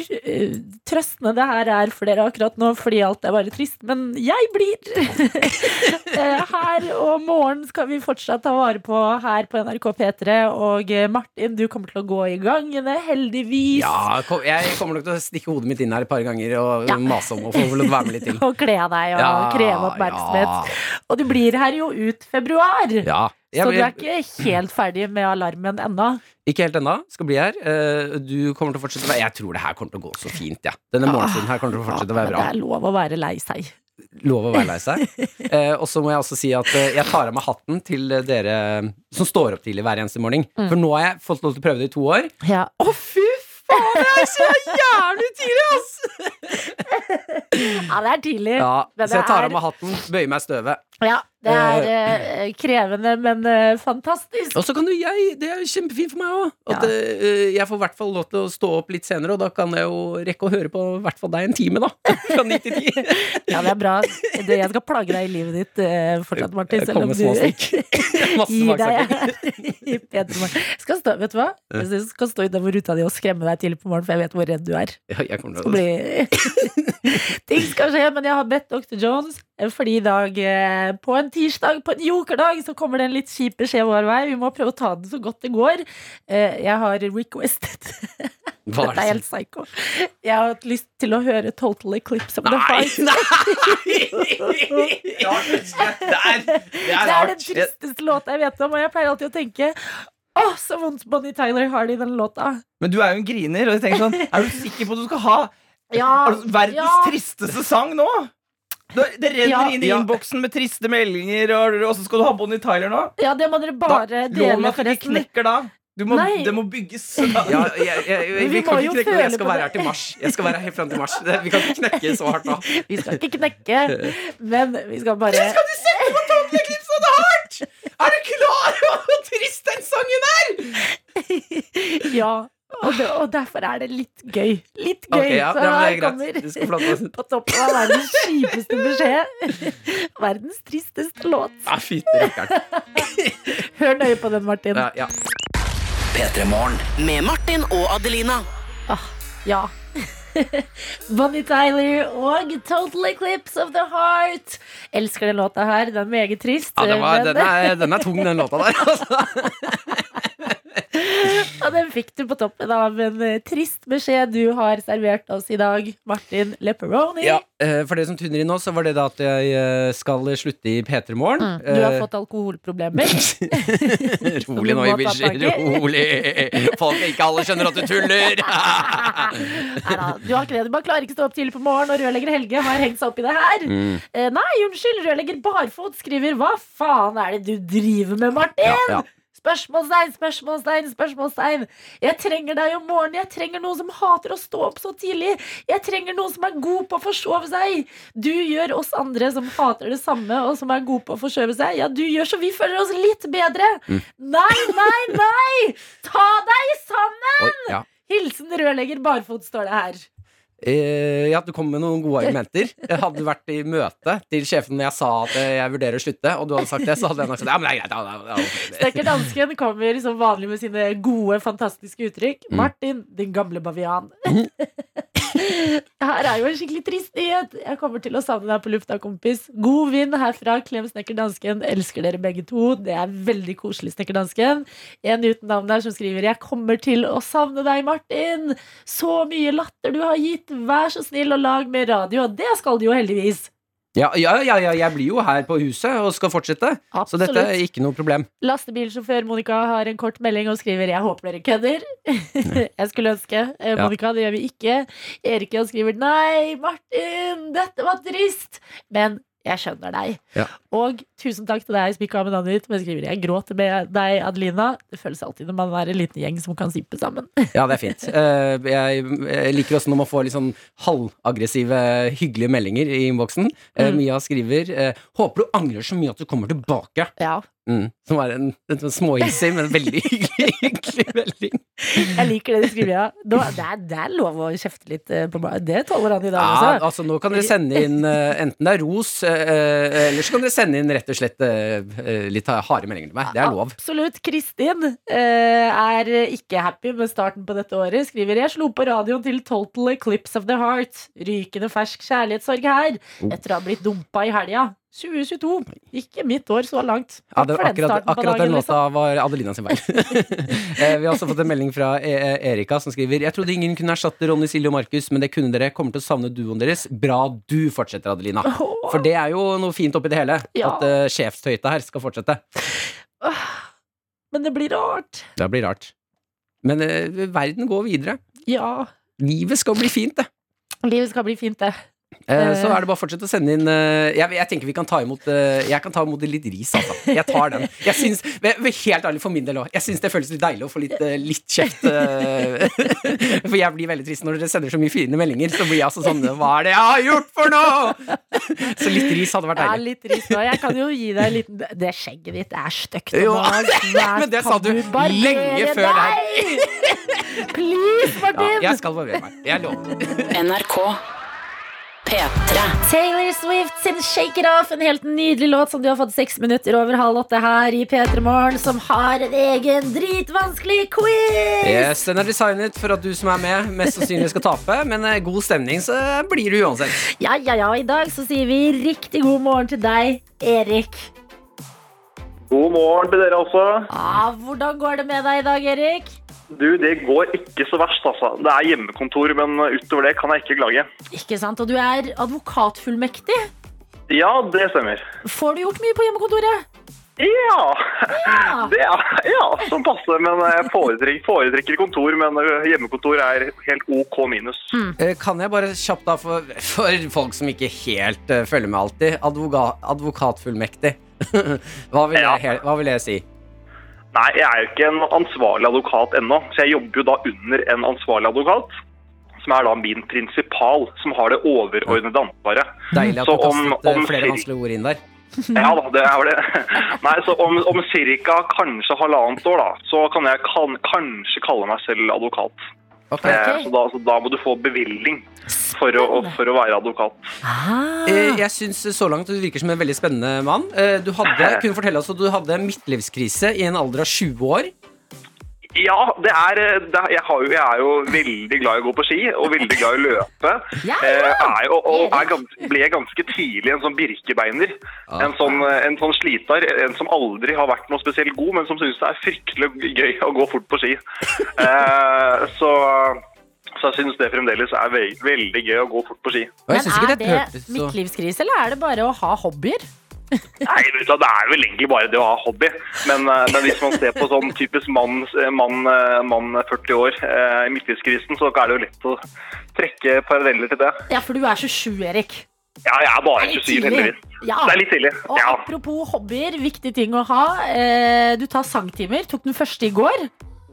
S2: trøstende det her er for dere akkurat nå, fordi alt er bare trist, men jeg blir. Eh, her og morgen skal vi fortsatt ta vare på her på NRK P3. Og eh, Martin, du kommer til å gå i gangene, heldigvis.
S3: Ja, jeg kommer nok til å stikke hodet mitt inn her et par ganger og
S2: Ja.
S3: mase om å få lov til å være med litt til.
S2: Og kle deg og
S3: Ja,
S2: kreve oppmerksomhet. Og du blir her jo ut februar.
S3: Ja. Jeg,
S2: så du er ikke helt ferdig med alarmen ennå.
S3: ikke helt ennå. Skal bli her. Eh, Du kommer til å fortsette å være Jeg tror det her kommer til å gå så fint, ja. Denne morgenstunden her kommer til å fortsette å være bra.
S2: det er lov å være lei seg.
S3: Lov å være lei seg. Eh, og så må jeg også si at eh, jeg tar av meg hatten til dere som står opp tidlig hver eneste morgen.
S2: Mm.
S3: For nå har jeg fått lov til å prøve det i to år.
S2: Ja.
S3: Å, fy faen! Jeg er så jævlig tidlig, ass!
S2: ja, det er tidlig.
S3: Ja, så jeg tar av meg hatten, bøyer meg i støvet.
S2: Ja, det er eh, krevende, men eh, fantastisk.
S3: Og så kan jo jeg Det er jo kjempefint for meg òg. At
S2: Ja.
S3: eh, jeg får i hvert fall lov til å stå opp litt senere, og da kan jeg jo rekke å høre på i hvert fall deg en time, da. Fra 9 til 10.
S2: Ja, det er bra. Du, jeg skal plage deg i livet ditt eh, fortsatt, Martin.
S3: Jeg kommer
S2: om
S3: med små
S2: du
S3: stikk. Masse
S2: gir deg
S3: smaksaker.
S2: i P3 Morgen. Skal stå, vet du hva? Jeg skal stå utenfor ruta di og skremme deg til på morgenen, for jeg vet hvor redd du er.
S3: Ja, jeg kommer til å
S2: bli Ting skal skje, men jeg har bedt Dr. Jones eh, fordi i dag eh, på en tirsdag, på en jokerdag, så kommer det en litt kjip beskjed vår vei. Vi må prøve å ta den så godt det går. Eh, Jeg har requested
S3: Hva
S2: Dette er helt psycho. Jeg har hatt lyst til å høre Total Eclipse of the
S3: Nei, nei! Det er, det er
S2: Det er den tristeste låta jeg vet om, og jeg pleier alltid å tenke å, så vondt Bonnie Tyler har det i den låta.
S4: Men du er jo en griner, og jeg tenker sånn Er du sikker på at du skal ha
S2: Ja,
S4: altså, verdens
S2: ja.
S4: tristeste sang nå? Det det renner
S2: Ja.
S4: inn i
S3: Ja.
S4: innboksen med triste meldinger, og, og så skal du ha Bonnie Tyler nå?
S2: ja, det må dere bare
S4: Da-
S2: dele,
S4: med at du
S2: forresten.
S4: knekker da. Du må,
S2: Nei.
S4: det må bygges.
S3: Ja, jeg, jeg,
S2: Men vi
S3: vi kan
S2: må
S3: ikke knekke
S2: nå.
S3: jeg skal være her til mars. Jeg skal være her helt fram til mars. Vi kan ikke knekke så hardt da.
S2: Vi skal ikke knekke, men vi skal bare
S3: Skal du sette på Total Eclipse of hardt?! Er du klar over hvor trist den sangen er?
S2: Ja. Og, det, og derfor er det litt gøy. Litt gøy.
S3: Okay, ja,
S2: Så
S3: det er
S2: her
S3: å-
S2: på toppen av verdens kjipeste beskjed. Verdens tristeste låt.
S3: Ja.
S2: Hør nøye på den, Martin.
S3: Ja, ja.
S5: Med Martin og Adelina.
S2: Ja. Bonnie Tyler og Total Eclipse of the Heart. Elsker den låta her. Den er meget trist.
S3: Ja, den, var,
S2: men-
S3: den, er, den er tung, den låta der.
S2: Ja, den fikk du på toppen av en eh, trist beskjed du har servert oss i dag, Martin Lepperoni.
S3: Ja, eh, for det som tuner inn nå, så var det da at jeg eh, skal slutte i P3 Morgen.
S2: Mm, Du har fått alkoholproblemer.
S3: Rolig nå, Ibishi. Rolig. Folk ikke alle skjønner at du tuller.
S2: Neida, du har ikke det. Du bare klarer ikke å stå opp tidlig på morgen, og rørlegger Helge har hengt seg opp i det her.
S3: Mm.
S2: Nei, unnskyld, rørlegger Barfot skriver Hva faen er det du driver med, Martin?
S3: Ja, ja.
S2: Spørsmålstegn, spørsmålstegn, spørsmålstegn. Jeg trenger deg om morgenen. Jeg trenger noen som hater å stå opp så tidlig. Jeg trenger noen som er god på å forsove seg. Du gjør oss andre som hater det samme, og som er god på å forskjøve seg. Ja, du gjør så vi føler oss litt bedre.
S3: Mm.
S2: Nei, nei, nei! Ta deg sammen!
S3: Oi, ja.
S2: Hilsen rørlegger Barfot, står det her.
S3: Eh, ja, du kom med noen gode argumenter. Jeg hadde vært i møte til sjefen når jeg sa at jeg vurderer å slutte, og du hadde sagt det, så hadde jeg nok sagt ja, men det er greit. Ja, ja, ja.
S2: Snekker dansken kommer som vanlig med sine gode, fantastiske uttrykk.
S3: Mm.
S2: Martin, din gamle bavian. Her er jo en skikkelig trist nyhet. Jeg kommer til å savne deg på lufta, kompis. God vind herfra. Klem Snekker Dansken. Elsker dere begge to. Det er veldig koselig, Snekker Dansken. En uten navn der som skriver Jeg kommer til å savne deg, Martin. Så mye latter du har gitt. Vær så snill og lag mer radio. Det skal du jo heldigvis.
S3: Ja, ja, ja, ja, jeg blir jo her på huset og skal fortsette, så dette er ikke noe problem.
S2: Lastebilsjåfør Monica har en kort melding og skriver 'Jeg håper dere kødder'. jeg skulle ønske. Eh. Monica, det gjør vi ikke. Erik han skriver 'Nei, Martin, dette var trist'. Men jeg skjønner deg.
S3: Ja.
S2: Og tusen takk til deg som ikke har med navnet ditt, men skriver 'Jeg gråter med deg, Adelina'. Det føles alltid når man er en liten gjeng som kan simpe sammen.
S3: Ja, det er fint. Eh, jeg, jeg liker også når man får litt sånn halvaggressive, hyggelige meldinger i innboksen. Eh,
S2: Mm.
S3: Mia skriver eh, 'Håper du angrer så mye at du kommer tilbake'.
S2: Ja,
S3: Mm. Som er en, en sånn småhissig, men veldig hyggelig, hyggelig melding.
S2: Jeg liker det du skriver, ja. Nå, det, er, det er lov å kjefte litt eh, på meg. Det tåler han i dag
S3: Ja,
S2: også.
S3: altså Nå kan dere sende inn eh, enten det er ros, eh, eller så kan dere sende inn rett og slett litt harde meldinger til meg. Det er lov.
S2: Absolutt. Kristin er ikke happy med starten på dette året. Skriver jeg slo på radioen til Total Eclipse of the Heart. Rykende fersk kjærlighetssorg her.
S3: Oh.
S2: Etter å ha blitt dumpa i helga. 2022. Ikke mitt år så langt.
S3: Ja, det, akkurat, akkurat den låta
S2: liksom.
S3: var Adelina sin feil. Eh, Vi har også fått en melding fra e E- Erika som skriver Jeg trodde ingen kunne erstatte Ronny, Silje og Markus, men det kunne dere. Kommer til å savne duoen deres. Bra du fortsetter, Adelina. For det er jo noe fint oppi det hele.
S2: Ja.
S3: At uh, sjefstøyta her skal fortsette.
S2: Men det blir rart.
S3: Det blir rart. Men uh, verden går videre.
S2: Ja.
S3: Livet skal bli fint, det.
S2: Livet skal bli fint, det.
S3: Eh, Så er det bare å fortsette å sende inn eh, jeg, jeg tenker vi kan ta imot eh, Jeg kan ta imot litt ris, altså. Jeg tar den. Jeg men Helt ærlig for min del òg. Jeg syns det føles litt deilig å få litt, eh, litt kjeft. eh. For jeg blir veldig trist når dere sender så mye fine meldinger. Så blir jeg altså sånn Hva er det jeg har gjort for noe?! Så litt ris hadde vært deilig.
S2: Ja, litt ris nå. Jeg kan jo gi deg en liten Det skjegget ditt er stygt.
S3: Men det sa du lenge før
S2: deg. Please,
S3: Ja,
S2: Martin!
S3: jeg skal barbere meg. Jeg lover.
S5: NRK P3.
S2: Taylor Swift sin Shake It Off, en helt nydelig låt som du har fått seks minutter over halv åtte her i P3 Morgen, som har en egen dritvanskelig quiz!
S3: Yes, Den er designet for at du som er med, mest sannsynlig skal tape, men eh, god stemning så blir du uansett.
S2: Ja, ja, ja. I dag så sier vi riktig god morgen til deg, Erik.
S6: God morgen til dere også.
S2: Ah, hvordan går det med deg i dag, Erik?
S6: Du, det går ikke så verst, altså. Det er hjemmekontor, men utover det kan jeg ikke klage.
S2: Ikke sant? Og du er advokatfullmektig.
S6: Ja, det stemmer.
S2: Får du gjort mye på hjemmekontoret?
S6: Ja,
S2: Ja.
S6: det er, ja sånn passe. Men jeg foretrekker, foretrekker kontor, men hjemmekontor er helt OK minus.
S3: Mm. Kan jeg bare kjapt da, for, for folk som ikke helt uh, følger med alltid, advoga, advokatfullmektig. hva, vil
S6: Ja.
S3: jeg, hva vil jeg si?
S6: Nei, jeg er jo ikke en ansvarlig advokat ennå, så jeg jobber jo da under en ansvarlig advokat. Som er da min prinsipal, som har det overordnede ansvaret.
S3: Deilig at
S6: Så
S3: du kastet om,
S6: om
S3: flere vanskelige ord inn der.
S6: Ja da, det er det. Nei, så om, om ca. kanskje halvannet år, da, så kan jeg kan, kanskje kalle meg selv advokat.
S3: Ok.
S6: Eh, så, da, så da må du få bevilling for å, for å være advokat.
S2: Ah.
S3: Eh, Jeg syns så langt du virker som en veldig spennende mann. Eh, Du hadde, kunne fortelle oss at du hadde midtlivskrise i en alder av 20 år.
S6: Ja, det er, eh, det er jeg, har jo, jeg er jo veldig glad i å gå på ski og veldig glad i å løpe.
S2: Ja,
S6: Eh,
S2: ja.
S6: er og, og er gans, ble ganske tidlig en sånn birkebeiner.
S3: Ja.
S6: En, sånn, eh, en sånn slitar. En som aldri har vært noe spesielt god, men som syns det er fryktelig gøy å gå fort på ski. Eh, så, så jeg syns det fremdeles er veldig, veldig gøy å gå fort på ski.
S2: Men er det
S3: mitt så
S2: midtlivskrise, eller er det bare å ha hobbyer?
S6: Nei, vet du, Det er vel egentlig bare det å ha hobby. Men, eh, men hvis man ser på sånn typisk mann, mann, eh, mann 40 år eh, i midtlivskrisen, så er det jo lett å trekke paralleller til det.
S2: Ja, for du er 27, Erik.
S6: Ja, jeg er bare
S2: Det er litt
S6: 27, heldigvis.
S2: Ja.
S6: Det er litt tidlig.
S2: Og
S6: Ja.
S2: apropos hobbyer, viktig ting å ha. Eh, du tar sangtimer. Tok den første i går.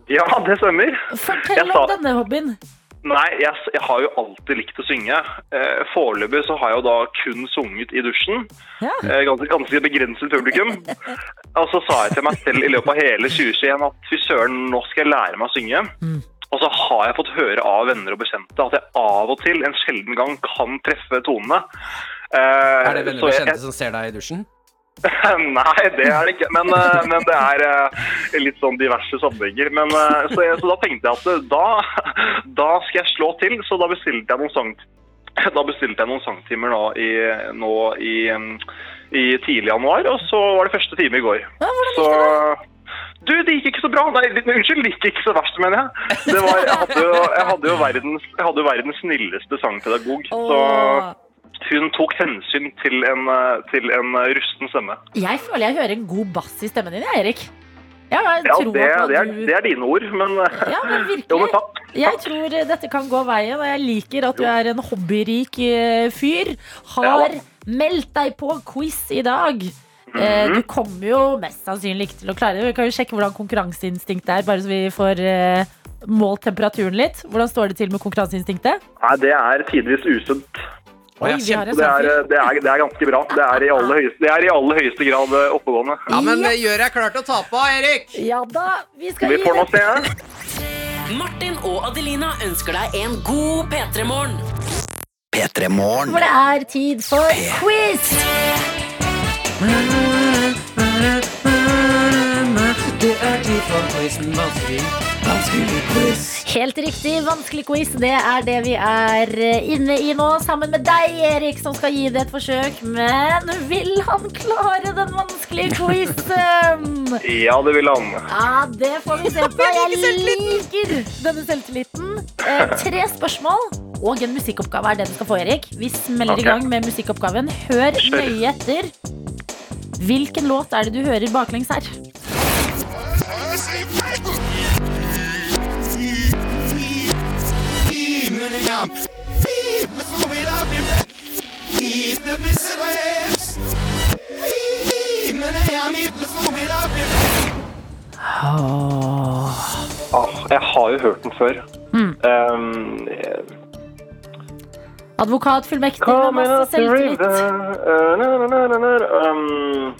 S6: ja, det stemmer.
S2: Fortell om denne hobbyen.
S6: Nei, jeg, jeg har jo alltid likt å synge. Eh, Foreløpig så har jeg jo da kun sunget i dusjen.
S2: Ja.
S6: Eh, ganske, ganske begrenset publikum. Og så sa jeg til meg selv i løpet av hele 2021 at fy søren, nå skal jeg lære meg å synge. Og så har jeg fått høre av venner og bekjente at jeg av og til, en sjelden gang, kan treffe tonene. Eh,
S3: Er det venner
S6: og
S3: og
S6: jeg-
S3: bekjente som ser deg i dusjen?
S6: Nei, det er det ikke. Men, eh, men det er eh, litt sånn diverse sammenhenger. Eh, så, så da tenkte jeg at da, da skal jeg slå til, så da bestilte jeg noen sang bestilte jeg noen sangtimer nå i, nå i, i tidlig januar, og så var det første time i går.
S2: Ja,
S6: Så? Du, det gikk ikke så bra. Nei, unnskyld, det gikk ikke så verst, mener jeg. Det var, jeg, hadde jo, jeg, hadde jo verdens, jeg hadde jo verdens snilleste sangpedagog. Så
S2: Åh.
S6: Hun tok hensyn til en, eh, til en eh, rusten stemme.
S2: Jeg føler jeg hører en god bass i stemmen din, Erik.
S6: Ja, det, det, er, det er dine ord, men eh,
S2: Ja, men
S6: Jo, men
S2: virkelig.
S6: takk.
S2: Jeg tror dette kan gå veien, og jeg liker at du er en hobbyrik fyr. Har
S6: Ja.
S2: meldt deg på quiz i dag. Mm
S6: -hmm.
S2: Du kommer jo mest sannsynlig ikke til å klare det. Vi kan jo sjekke hvordan konkurranseinstinktet er, bare så vi får målt temperaturen litt. Hvordan står det til med konkurranseinstinktet?
S6: Nei, det er tidvis usunt.
S2: Oi,
S6: Det er,
S2: sånn
S6: eh, det, er, det er ganske bra. Det er i aller høyeste, er i aller høyeste grad eh, oppegående.
S3: Ja, men ja. gjør deg klar til å ta på, Erik!
S2: Ja da, vi skal
S6: Vi
S2: gi
S6: får nå
S2: det.
S6: se.
S5: Martin og Adelina ønsker deg en god P3-morgen.
S7: P3 Morgen.
S2: For det er tid for quiz!
S3: Det er tid for quizen vanskelig. Vanskelig quiz.
S2: Helt riktig, vanskelig quiz. Det er det vi er eh, inne i nå, sammen med deg, Erik, som skal gi det et forsøk. Men vil han klare den vanskelige quizen?
S6: Ja, det vil han.
S2: Ja, det får vi se på. Jeg liker denne selvtilliten. Eh, tre spørsmål og en musikkoppgave er det du skal få, Erik. Vi smeller
S6: okay.
S2: i gang med musikkoppgaven. Hør nøye etter. Hvilken låt er det du hører baklengs her?
S6: Ah, jeg har jo hørt den før.
S2: Mm.
S6: Um,
S2: Advokat, fullmektig med masse
S6: up the
S2: selvtillit.
S6: na, na, na, na, na. Um,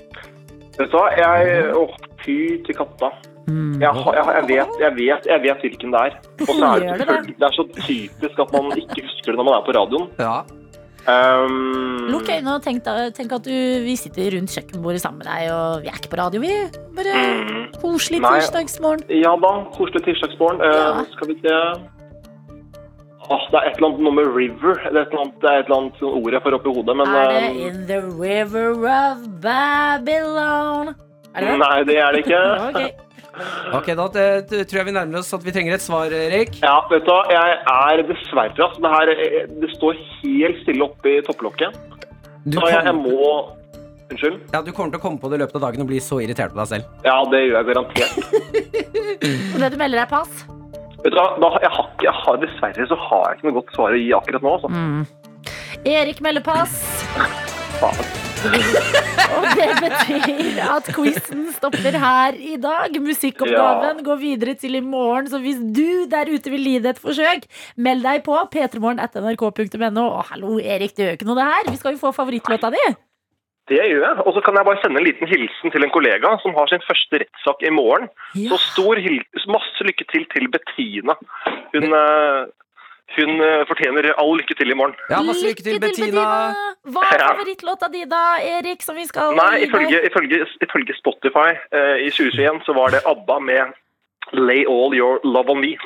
S6: Vet du hva, jeg Åh, fy til katta.
S2: Mm.
S6: Jeg, jeg, jeg, vet, jeg, vet, jeg vet hvilken det er. Og så er det,
S2: det det?
S6: selvfølgelig- det er så typisk at man ikke husker det når man er på radioen.
S3: Ja.
S6: Um,
S2: Lukk øynene og tenk, da, tenk at du, vi sitter rundt kjøkkenbordet sammen med deg, og vi er ikke på radio, vi. Bare
S6: mm,
S2: koselig tirsdagsmorgen.
S6: Ja da, koselig tirsdagsmorgen. Uh,
S2: Ja.
S6: Skal vi se Åh, Det er et eller annet noe med river. Det er et eller annet, det er et eller annet ord jeg får opp i hodet, men
S2: Er det
S6: um,
S2: In the River of Babylon? Er det?
S6: Nei, det er det ikke.
S2: Ok.
S3: Ok, da tror jeg vi nærmer oss at vi trenger et svar, Erik.
S6: Ja, vet du hva, jeg er dessverre altså, det, her, eh, det står helt stille oppe i topplokket.
S3: Du,
S6: Så jeg, jeg må Unnskyld?
S3: ja, du kommer til å komme på det i løpet av dagen og bli så irritert på deg selv.
S6: Ja, det gjør jeg garantert.
S2: Og det du melder deg pass?
S6: Vet du hva, da, jeg har, ikke- jeg har, dessverre så har jeg ikke noe godt svar å gi akkurat nå. Altså.
S2: Erik melder pass.
S6: Faen.
S2: Og det betyr at quizen stopper her i dag. Musikkoppgaven går videre til i morgen. Så hvis du der ute vil gi det et forsøk, meld deg på p3morgen.nrk.no. Og hallo, Erik, det gjør ikke noe, det her. Vi skal jo få favorittlåta di.
S6: Det gjør jeg. Og så kan jeg bare sende en liten hilsen til en kollega som har sin første rettssak i morgen. Så stor masse lykke til til Bettina. Hun, eh, hun eh, fortjener all lykke til i morgen.
S3: Ja, masse lykke til, Bettina.
S2: Hva er favorittlåta di da, Erik, som vi skal
S6: Nei, ifølge, ifølge, ifølge Spotify uh, i 2021 så var det ABBA med Lay All Your Love On Me.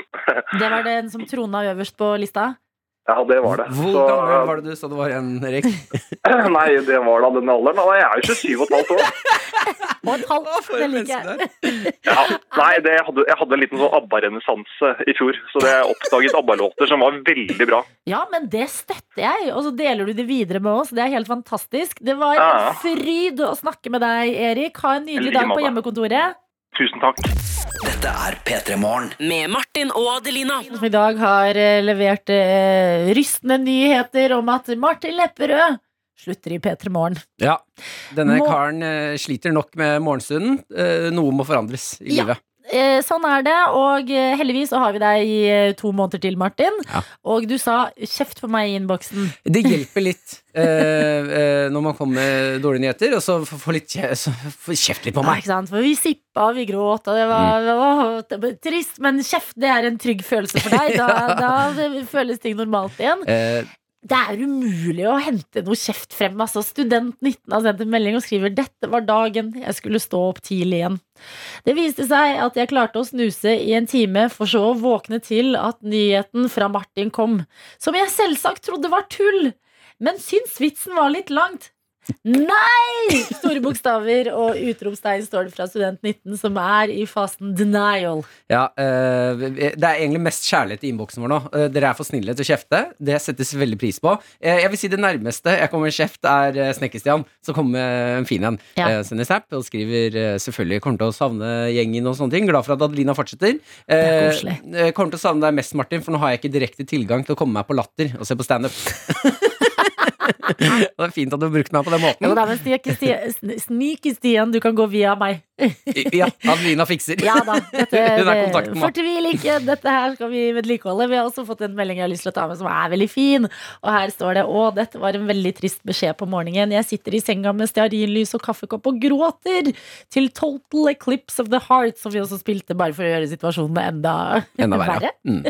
S2: Det var den som trona øverst på lista?
S6: Ja, det var det.
S3: Hvor
S6: Så,
S3: gammel var det du sa du var igjen, Erik?
S6: Nei, det var da den alderen. Jeg er jo 27 og et halvt år.
S2: Og et halvt, det liker jeg.
S6: Ja. Nei, det, jeg, hadde, jeg hadde en liten sånn ABBA-renessanse i fjor. Så det jeg oppdaget ABBA-låter som var veldig bra.
S2: Ja, men det støtter jeg, og så deler du det videre med oss. Det er helt fantastisk. Det var en fryd å snakke med deg, Erik. Ha en nydelig dag på hjemmekontoret.
S6: Tusen takk.
S7: Dette er P3 Morgen.
S5: Med Martin og Adelina.
S2: Som i dag har eh, levert eh, rystende nyheter om at Martin Lepperød slutter i P3 Morgen.
S3: Ja. Denne
S2: Må-
S3: karen eh, sliter nok med morgenstunden. Eh, noe må forandres i
S2: Ja.
S3: livet.
S2: Eh, sånn er det. Og eh, heldigvis så har vi deg i eh, to måneder til, Martin.
S3: Ja.
S2: Og du sa 'kjeft på meg' i innboksen.
S3: Det hjelper litt eh, når man kommer med dårlige nyheter, og så får litt kje- kjeft litt på
S2: Ja,
S3: meg.
S2: sant? For vi sippa, vi gråt, og det var, det var trist. Men kjeft, det er en trygg følelse for deg. Da, da føles ting normalt igjen.
S3: Eh,
S2: Det er umulig å hente noe kjeft frem. Altså, student 19 har sendt en melding og skriver dette var dagen jeg skulle stå opp tidlig igjen. Det viste seg at jeg klarte å snuse i en time, for så å våkne til at nyheten fra Martin kom. Som jeg selvsagt trodde var tull, men syns vitsen var litt langt. Nei! Store bokstaver og utropstegn står det fra student 19, som er i fasen denial.
S3: ja, eh, det er egentlig mest kjærlighet i innboksen vår nå. Eh, dere er for snille til å kjefte. Det settes veldig pris på. Eh, jeg vil si det nærmeste jeg kommer kjeft, er Snekker-Stian, som kommer med en fin en.
S2: Ja.
S3: Sender snap og skriver selvfølgelig kommer til å savne gjengen og sånne ting. Glad for at Adelina fortsetter.
S2: koselig.
S3: kommer til å savne deg mest, Martin, for nå har jeg ikke direkte tilgang til å komme meg på Latter og se på standup. Det er fint at du har brukt meg på den
S2: Jo
S3: måten.
S2: da, men Sneaky-Stian, Sneaky-Stian, du kan gå via meg.
S3: Ja, Adelina fikser.
S2: Ja da. Dette,
S3: Hun er kontakten vår.
S2: Fortvil ikke. Dette her skal vi vedlikeholde. Vi har også fått en melding jeg har lyst til å ta med, som er veldig fin. Og her står det Å, dette var en veldig trist beskjed på morgenen. Jeg sitter i senga med stearinlys og kaffekopp og gråter til Total Eclipse of the Heart, som vi også spilte bare for å gjøre situasjonen enda,
S3: Enda verre. Mm.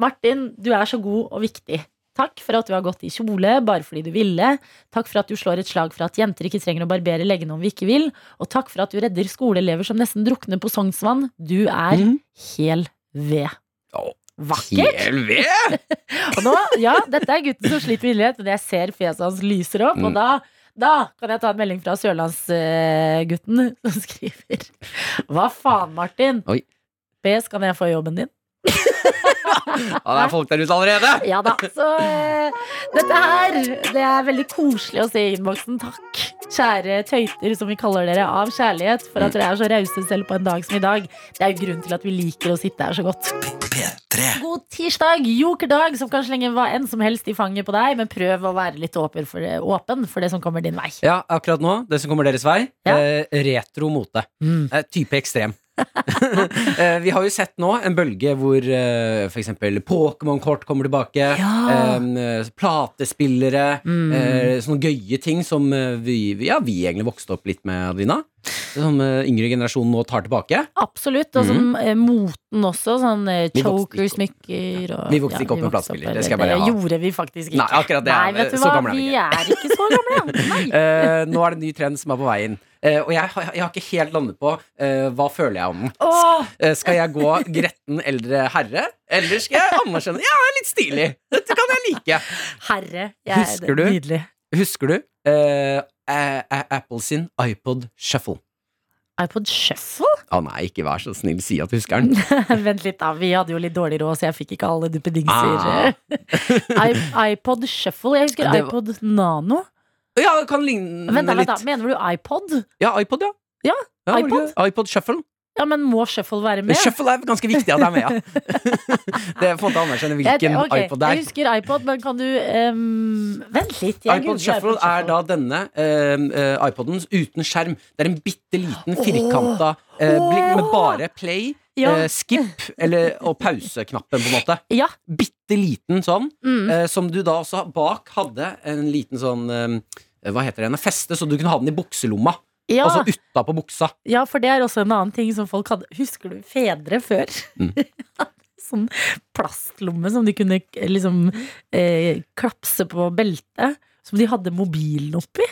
S2: Martin, du er så god og viktig. Takk for at du har gått i kjole bare fordi du ville. Takk for at du slår et slag for at jenter ikke trenger å barbere leggene om vi ikke vil. Og takk for at du redder skoleelever som nesten drukner på Sognsvann. Du er
S3: mm.
S2: hel ved.
S3: Oh,
S2: Vakkert!
S3: Hel ved!
S2: Og nå, ja, dette er gutten som sliter med inderlighet, men jeg ser fjeset hans lyser opp, og
S3: Mm.
S2: da da kan jeg ta en melding fra sørlandsgutten som skriver Hva faen, Martin?
S3: Oi.
S2: PS, kan jeg få jobben din?
S3: Ja, det er folk der ute allerede!
S2: Ja da. Så uh, dette her, det er veldig koselig å se i innboksen. Takk, kjære tøyter, som vi kaller dere, av kjærlighet, for at dere er så rause selv på en dag som i dag. Det er jo grunnen til at vi liker å sitte her så godt.
S7: P3.
S2: God tirsdag, jokerdag, som kan slenge hva enn som helst i fanget på deg, men prøv å være litt åpen for det, åpen for det som kommer din vei.
S3: Ja, akkurat nå, det som kommer deres vei,
S2: Ja.
S3: eh, retro mote.
S2: Mm.
S3: Eh, type ekstrem. eh, vi har jo sett nå en bølge hvor eh, for eksempel Pokémon-kort kommer tilbake.
S2: Ja.
S3: eh, platespillere.
S2: Mm.
S3: Eh, sånne gøye ting som eh, vi, ja, vi egentlig vokste opp litt med, Adelina. Som eh, yngre generasjon nå tar tilbake.
S2: Absolutt. Og som mm. moten også. Sånn eh, choker-smykker og
S3: Vi vokste ikke opp med platespiller, det
S2: Det gjorde vi faktisk ikke.
S3: Nei, akkurat det er-
S2: Nei, vet du hva?
S3: er vi
S2: er ikke så gamle.
S3: Eh, nå er det en ny trend som er på veien. Uh, og jeg, jeg har ikke helt landet på uh, hva føler jeg om den.
S2: Oh!
S3: Uh, Skal jeg gå gretten eldre herre, eller skal jeg anerkjenne Ja, det er litt stilig. Dette kan jeg like.
S2: herre. Jeg,
S3: Husker du?
S2: Nydelig.
S3: Husker du eh, Apple sin iPod Shuffle?
S2: iPod Shuffle?
S3: Å nei, ikke vær så snill, si at du husker den.
S2: Vent litt, da. Vi hadde jo litt dårlig råd, så jeg fikk ikke alle
S3: Ah.
S2: duppedingser. Ah. iPod Shuffle. Jeg husker
S3: var-
S2: iPod Nano.
S3: Ja, det kan ligne
S2: da, vent, da.
S3: litt.
S2: Mener du iPod?
S3: Ja, iPod, ja.
S2: Ja, iPod.
S3: ikke iPod Shuffle.
S2: Ja, men må Shuffle være med?
S3: Shuffle er ganske viktig at det er med, ja. det er å anerkjenne hvilken
S2: okay,
S3: iPod det er.
S2: Jeg husker iPod, men kan du um, Vent litt. jeg
S3: iPod Shuffle
S2: iPod
S3: er da denne eh, eh, iPoden uten skjerm. Det er en bitte liten firkanta uh, blikk med bare play,
S2: Ja.
S3: eh, skip eller, og pauseknappen, på en måte.
S2: Ja.
S3: Bitte liten sånn,
S2: Mm.
S3: eh, som du da også bak hadde en liten sånn eh, Hva heter det? En feste, så du kunne ha den i bukselomma.
S2: Ja,
S3: Altså utapå buksa.
S2: ja, for det er også en annen ting som folk hadde. Husker du fedre før?
S3: Mm.
S2: sånn plastlomme som de kunne liksom eh, klapse på beltet. Som de hadde mobilen oppi.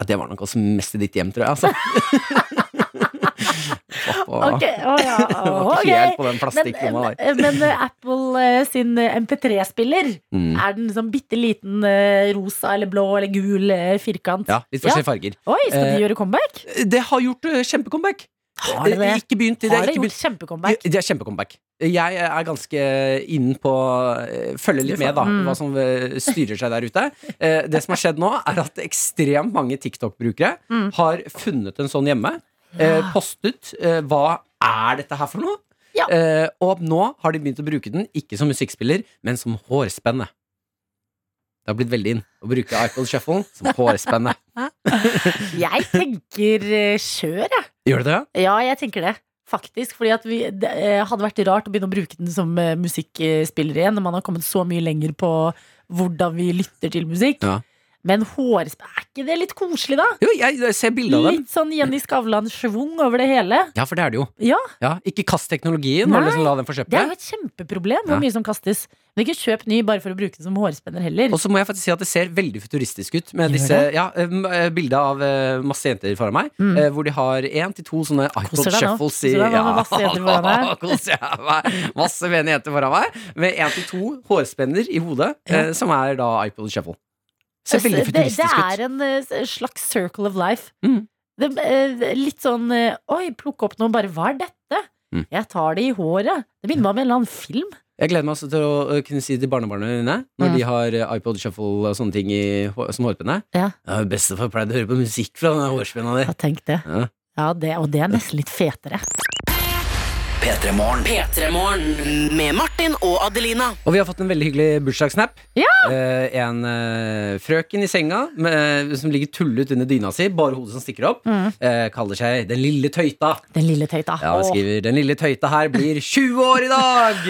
S3: Ja, det var nok også mest i ditt hjem, tror jeg. Altså. Pappa
S2: okay. Oh, ja,
S3: var
S2: ok.
S3: ikke helt på den
S2: Men, eh, men eh, Apple eh, sin eh, MP3-spiller,
S3: Mm.
S2: er den sånn bitte liten rosa eller blå eller gul firkant?
S3: Ja, litt forskjellige farger.
S2: Oi, skal de
S3: Eh,
S2: gjøre comeback?
S3: Det har gjort kjempecomeback.
S2: Har det det?
S3: Ikke begynt,
S2: Har det
S3: ikke
S2: gjort kjempecomeback?
S3: Det er kjempecomeback. Jeg er ganske inn på Følger litt med, da,
S2: Mm.
S3: hva som eh, styrer seg der ute. Det som har skjedd nå, er at ekstremt mange TikTok-brukere
S2: Mm.
S3: har funnet en sånn hjemme. Eh, Postet eh, hva er dette her for noe?
S2: Ja.
S3: Eh, Og nå har de begynt å bruke den ikke som musikkspiller, men som hårspenne. Det har blitt veldig inn å bruke iPod Shuffle som hårspenne.
S2: Jeg tenker skjør, jeg.
S3: Gjør du det?
S2: Ja, jeg tenker det. faktisk. Fordi vi, det eh, hadde vært rart å begynne å bruke den som eh, musikkspiller igjen når man har kommet så mye lenger på hvordan vi lytter til musikk.
S3: Ja.
S2: Men hårspray, Er ikke det litt koselig, da?
S3: Jo, jeg, jeg ser bilde av dem.
S2: Litt sånn Jenny Skavlan-schwung over det hele.
S3: Ja, for det er det jo.
S2: Ja,
S3: Ja, ikke kast teknologien. og
S2: Nei,
S3: liksom la den
S2: Det
S3: forsøple.
S2: er jo et kjempeproblem hvor
S3: Ja.
S2: mye som kastes. Men ikke kjøp ny bare for å bruke den som hårspenner heller.
S3: Og så må jeg faktisk si at det ser veldig futuristisk ut med
S2: Gjør
S3: disse ja, eh, bilder av eh, masse jenter foran meg,
S2: Mm.
S3: eh, hvor de har én til to sånne iPod shuffles i
S2: med masse jenter foran
S3: meg. Masse pene jenter foran meg, med én til to hårspenner i hodet,
S2: Ja.
S3: som er da iPod shuffle. Ser veldig
S2: det, det
S3: futuristisk ut.
S2: er en eh, slags circle of life.
S3: Mm.
S2: Det, eh, litt sånn eh, Oi, plukke opp noe, bare hva er dette?
S3: Mm.
S2: Jeg tar det i håret. Det minner meg om en eller annen film.
S3: Jeg gleder meg også til å kunne si til barnebarna dine, når
S2: Mm.
S3: de har iPod shuffle og sånne ting i, som hårpenne
S2: Ja.
S3: ja, Bestefar pleide å høre på musikk fra den hårspenna di.
S2: Ja, tenk det.
S3: Ja.
S2: Ja, det, og det er nesten litt fetere.
S7: P3 Morgen.
S5: P3morgen med Martin og Adelina.
S3: Og vi har fått en veldig hyggelig bursdagssnap.
S2: Ja!
S3: Eh, en eh, frøken i senga med, som ligger tullet under dyna si, bare hodet som stikker opp.
S2: Mm.
S3: Eh, kaller seg Den lille tøyta.
S2: Den lille tøyta.
S3: Ja,
S2: Åh.
S3: skriver Den lille tøyta her blir 20 år i dag!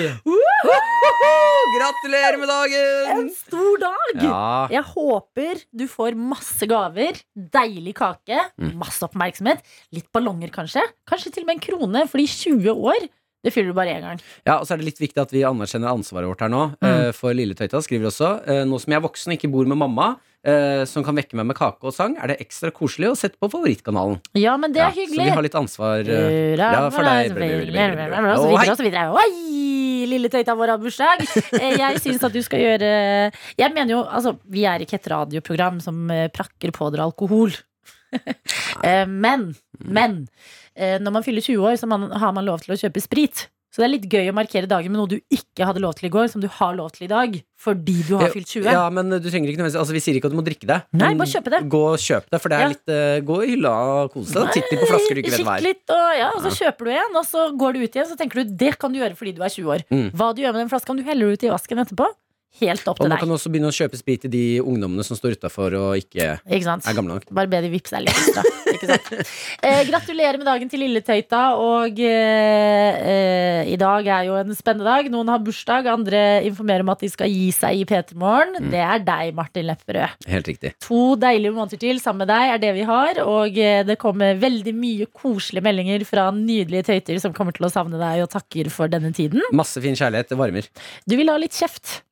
S3: Gratulerer med dagen!
S2: En stor dag!
S3: Ja.
S2: Jeg håper du får masse gaver, deilig kake,
S3: Mm.
S2: masse oppmerksomhet, litt ballonger kanskje. Kanskje til og med en krone, fordi 20 år, det fyller du bare én gang.
S3: ja, og så er det litt viktig at vi anerkjenner ansvaret vårt her nå.
S2: Mm.
S3: Eh, for lille tøyta skriver også eh, Nå som jeg er voksen og ikke bor med mamma, eh, som kan vekke meg med kake og sang, er det ekstra koselig å sette på favorittkanalen.
S2: Ja, men det
S3: Ja,
S2: hyggelig.
S3: Så vi har litt ansvar. eh, ja, for deg.
S2: Og så videre. Oi, lille tøyta vår har bursdag. Jeg syns at du skal gjøre Jeg mener jo, altså, vi er ikke et radioprogram som prakker på dere alkohol. Eh, Men, men eh, når man fyller 20 år, så man, har man lov til å kjøpe sprit. Så det er litt gøy å markere dagen med noe du ikke hadde lov til i går, som du har lov til i dag, fordi du har fylt 20.
S3: Ja, men du trenger ikke nødvendigvis Altså, Vi sier ikke at du må drikke det.
S2: Nei, bare kjøpe det.
S3: Gå og kjøp det, for det er
S2: Ja.
S3: litt uh, Gå i hylla og kose deg. Titt litt på flasker du ikke vet hva er.
S2: litt, og, ja, og så kjøper du en, og så går du ut igjen. Så tenker du det kan du gjøre fordi du er 20 år.
S3: Mm.
S2: Hva du gjør med den flaska, kan du heller ut i vasken etterpå. Helt opp til deg.
S3: Og man
S2: deg.
S3: kan også begynne å kjøpe sprit til de ungdommene som står utafor og ikke
S2: Ikke
S3: er gamle nok.
S2: Bare be de vippse deg litt ekstra. Eh, gratulerer med dagen til Lilletøyta. Og eh, eh, i dag er jo en spennende dag. Noen har bursdag, andre informerer om at de skal gi seg i P3 Morgen.
S3: Mm.
S2: Det er deg, Martin Lepperød.
S3: Helt riktig.
S2: To deilige måneder til sammen med deg er det vi har. Og eh, det kommer veldig mye koselige meldinger fra nydelige tøyter som kommer til å savne deg og takker for denne tiden.
S3: Masse fin kjærlighet. Det varmer.
S2: Du vil ha litt kjeft.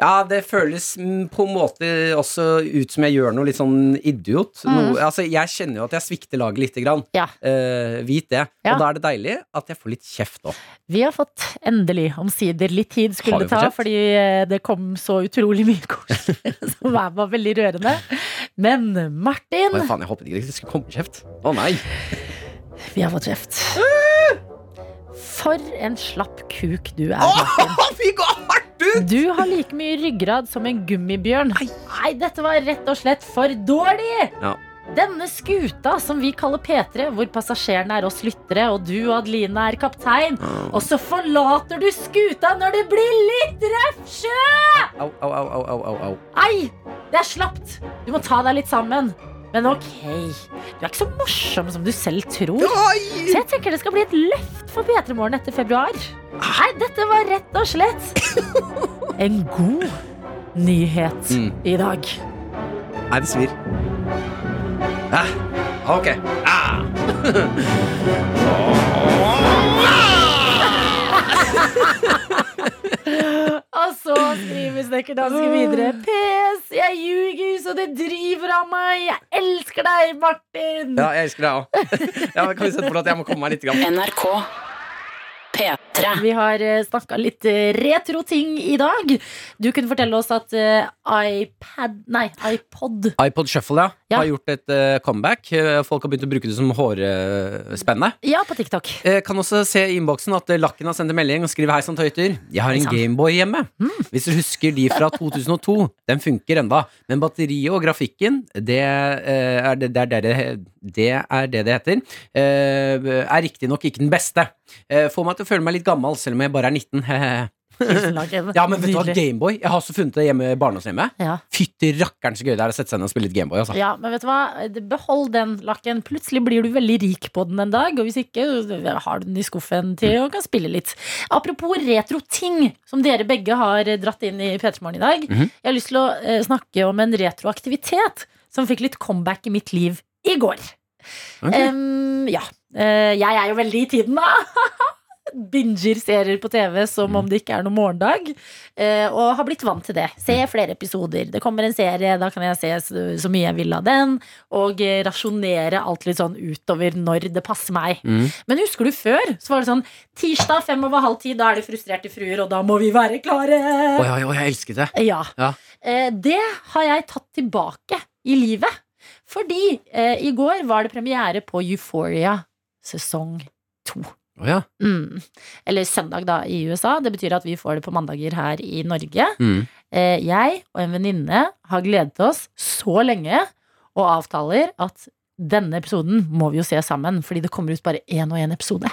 S3: Ja, det føles mm, på en måte også ut som jeg gjør noe litt sånn idiot. Noe, altså, jeg kjenner jo at jeg svikter laget lite grann.
S2: Ja.
S3: Eh, vit det.
S2: Ja.
S3: Og da er det deilig at jeg får litt kjeft òg.
S2: Vi har fått endelig, omsider, litt tid skulle det ta, fordi eh, det kom så utrolig mye koselig som var veldig rørende. Men Martin,
S3: Å, faen, jeg håpet ikke det skulle komme kjeft. Å nei.
S2: vi har fått kjeft. For en slapp kuk du er, Martin.
S3: Hardt ut!
S2: Du har like mye ryggrad som en gummibjørn. Nei, dette var rett og slett for dårlig!
S3: Ja.
S2: Denne skuta som vi kaller P3, hvor passasjerene er oss lyttere, og du, Adeline, er kaptein, og så forlater du skuta når det blir litt røff sjø!
S3: Au, au, au, au, au, au.
S2: Ei, det er slapt. Du må ta deg litt sammen. Men ok, du er ikke så morsom som du selv tror. Så jeg tenker det skal bli et løft for P3 Morgen etter februar. Nei, dette var rett og slett en god nyhet
S3: Mm.
S2: i dag.
S3: Nei, det svir. Ah, ok. Ah.
S2: Og så skriver Snekkerdansken videre. PS, jeg ljuger så det driver av meg. Jeg elsker deg, Martin.
S3: Ja, jeg elsker deg òg. Ja, kan vi sette på at jeg må komme meg litt? Grann?
S5: NRK P3.
S2: Vi har snakka litt eh, retro ting i dag. Du kunne fortelle oss at eh, iPad Nei, iPod.
S3: iPod Shuffle, ja.
S2: Ja.
S3: Har gjort et uh, comeback. Eh, Folk har begynt å bruke det som hårspenne.
S2: Ja, på TikTok.
S3: Eh, kan også se i innboksen at eh, Lakken har sendt en melding og skriver Hei sann, tøyter. Jeg har en. Gameboy hjemme.
S2: Mm.
S3: Hvis du husker de fra 2002. Den funker enda. Men batteriet og grafikken, det, er, det, det, er det, det, det er det det heter. Eh, er riktignok ikke den beste. Eh, får meg til å føle meg litt gammel, selv om jeg bare er 19. Ja, men vet du hva,
S2: Nydelig.
S3: Gameboy. Jeg har også funnet det hjemme i barndomshjemmet.
S2: Ja.
S3: Fytti rakkeren så gøy det er å sette seg ned og spille litt Gameboy. Altså.
S2: Ja, men vet du hva? Behold den lakken. Plutselig blir du veldig rik på den en dag. Og hvis ikke, har du den i skuffen til og kan spille litt. Apropos retro-ting, som dere begge har dratt inn i P3 Morgen i dag.
S3: Mhm.
S2: Jeg har lyst til å eh, snakke om en retroaktivitet som fikk litt comeback i mitt liv i går.
S3: Okay.
S2: Um, ja. Eh, jeg er jo veldig i tiden, da. Binger serier på TV som om det ikke er noen morgendag. eh, og har blitt vant til det. Se flere episoder. Det kommer en serie, da kan jeg se så, så mye jeg vil av den. Og eh, rasjonere alt litt sånn utover når det passer meg.
S3: Mm.
S2: Men husker du før? Så var det sånn tirsdag fem over halv ti, da er det frustrerte fruer, og da må vi være klare.
S3: Oi, oi, oi, jeg elsket det.
S2: Ja.
S3: Ja.
S2: Eh, det har jeg tatt tilbake i livet. Fordi eh, i går var det premiere på Euphoria sesong to.
S3: Å ja.
S2: Mm. Eller søndag, da, i USA. Det betyr at vi får det på mandager her i Norge.
S3: Mm.
S2: Eh, jeg og en venninne har gledet oss så lenge og avtaler at denne episoden må vi jo se sammen, fordi det kommer ut bare én og én episode.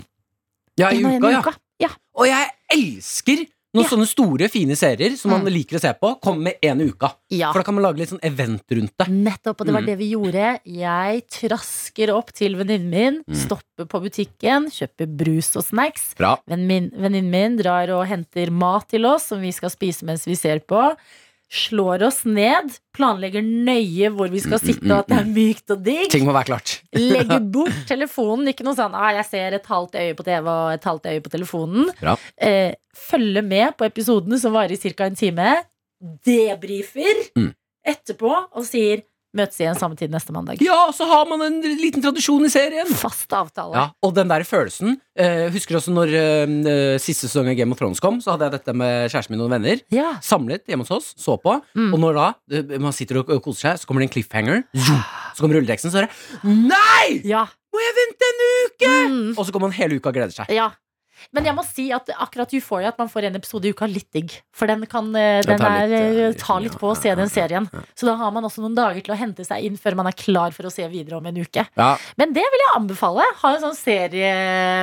S3: ja, i
S2: en
S3: uka, ja.
S2: uka. Ja.
S3: Og jeg elsker når
S2: Ja.
S3: sånne store, fine serier som man
S2: Mm.
S3: liker å se på, kommer med én i uka.
S2: ja.
S3: For da kan man lage litt sånn event rundt det.
S2: Nettopp, og det var
S3: Mm.
S2: det vi gjorde. Jeg trasker opp til venninnen min,
S3: Mm.
S2: stopper på butikken, kjøper brus og snacks. Venninnen min drar og henter mat til oss som vi skal spise mens vi ser på. Slår oss ned, planlegger nøye hvor vi skal
S3: Mm, mm,
S2: sitte, og at det er mykt og digg.
S3: Ting må være klart.
S2: Legger bort telefonen. Ikke noe sånn ah, 'jeg ser et halvt øye på TV og et halvt øye på telefonen'.
S3: Bra.
S2: Eh, følger med på episodene som varer i ca. en time. Debrifer
S3: Mm.
S2: etterpå og sier 'møtes igjen samme tid neste mandag'.
S3: Ja, så har man en liten tradisjon i serien.
S2: Fast avtale.
S3: Ja, og den der følelsen eh, Husker også når eh, siste sesong av Game of Thrones kom, så hadde jeg dette med kjæresten min og noen venner.
S2: Ja.
S3: Samlet hjemme hos oss, så på.
S2: Mm.
S3: Og når da eh, man sitter og og koser seg, så kommer det en cliffhanger. Så kommer rulleteksten, så er det Nei!
S2: Ja.
S3: Må jeg vente en uke?!
S2: Mm.
S3: Og så kommer man hele uka og gleder seg.
S2: ja. Men jeg må si at akkurat Euphoria, at man får en episode i uka, litt digg. For den kan eh,
S3: Den
S2: er,
S3: litt, eh,
S2: eh, ta litt på å se den serien. Så da har man også noen dager til å hente seg inn før man er klar for å se videre om en uke.
S3: Ja,
S2: Men det vil jeg anbefale. Ha en sånn serie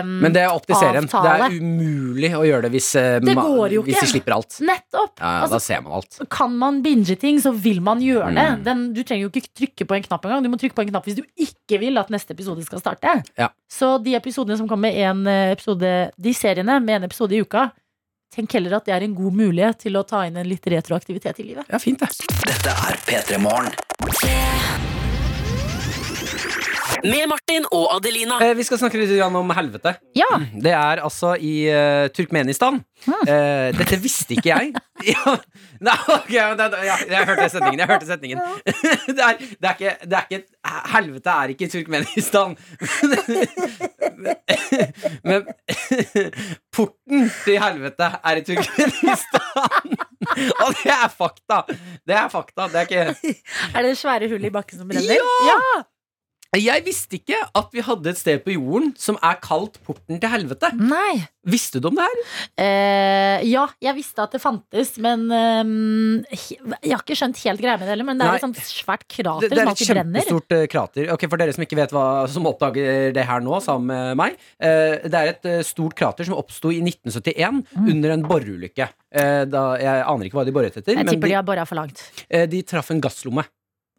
S2: mm,
S3: Men det er opp til serien. Det er umulig å gjøre det hvis,
S2: Det
S3: hvis de slipper alt.
S2: Nettopp!
S3: Ja, ja, da
S2: altså,
S3: ser man alt.
S2: kan man binge ting, så vil man gjøre det.
S3: Mm.
S2: Den, du trenger jo ikke trykke på en knapp engang. Du må trykke på en knapp hvis du ikke vil at neste episode skal starte.
S3: Ja.
S2: Så de episodene som kommer med en eh, episode De seriene med en episode i uka, tenk heller at det er en god mulighet til å ta inn en litt retroaktivitet i livet.
S3: Ja, fint, det.
S7: Dette er P3 Morgen.
S5: Med Martin og Adelina.
S3: Eh, vi skal snakke litt grann om helvete.
S2: Ja!
S3: Det er altså i eh, Turkmenistan.
S2: Hmm.
S3: Eh, dette visste ikke jeg. ja, nei, ok, men det, ja, jeg hørte setningen. Jeg hørte setningen. det, er, det, er ikke, det er ikke Helvete er ikke i Turkmenistan. men porten til helvete er i Turkmenistan. Og det er fakta. Det er fakta. Det er ikke
S2: Er det svære hull i bakken som brenner?
S3: Ja! Jeg visste ikke at vi hadde et sted på jorden som er kalt Porten til helvete.
S2: Nei.
S3: Visste du om det her?
S2: Eh, ja, jeg visste at det fantes, men ehm, jeg har ikke skjønt helt greia med det heller. Men det er
S3: Nei.
S2: et sånt svært krater
S3: det er
S2: som
S3: et
S2: alltid brenner.
S3: kjempestort eh, krater. Ok, For dere som ikke vet hva som oppdager det her nå, sammen med meg. eh, det er et eh, stort krater som oppsto i 1971
S2: Mm.
S3: under en boreulykke. Eh, jeg aner ikke hva de boret etter,
S2: Jeg
S3: men
S2: tipper
S3: de,
S2: de har bora for langt.
S3: eh, de traff en gasslomme.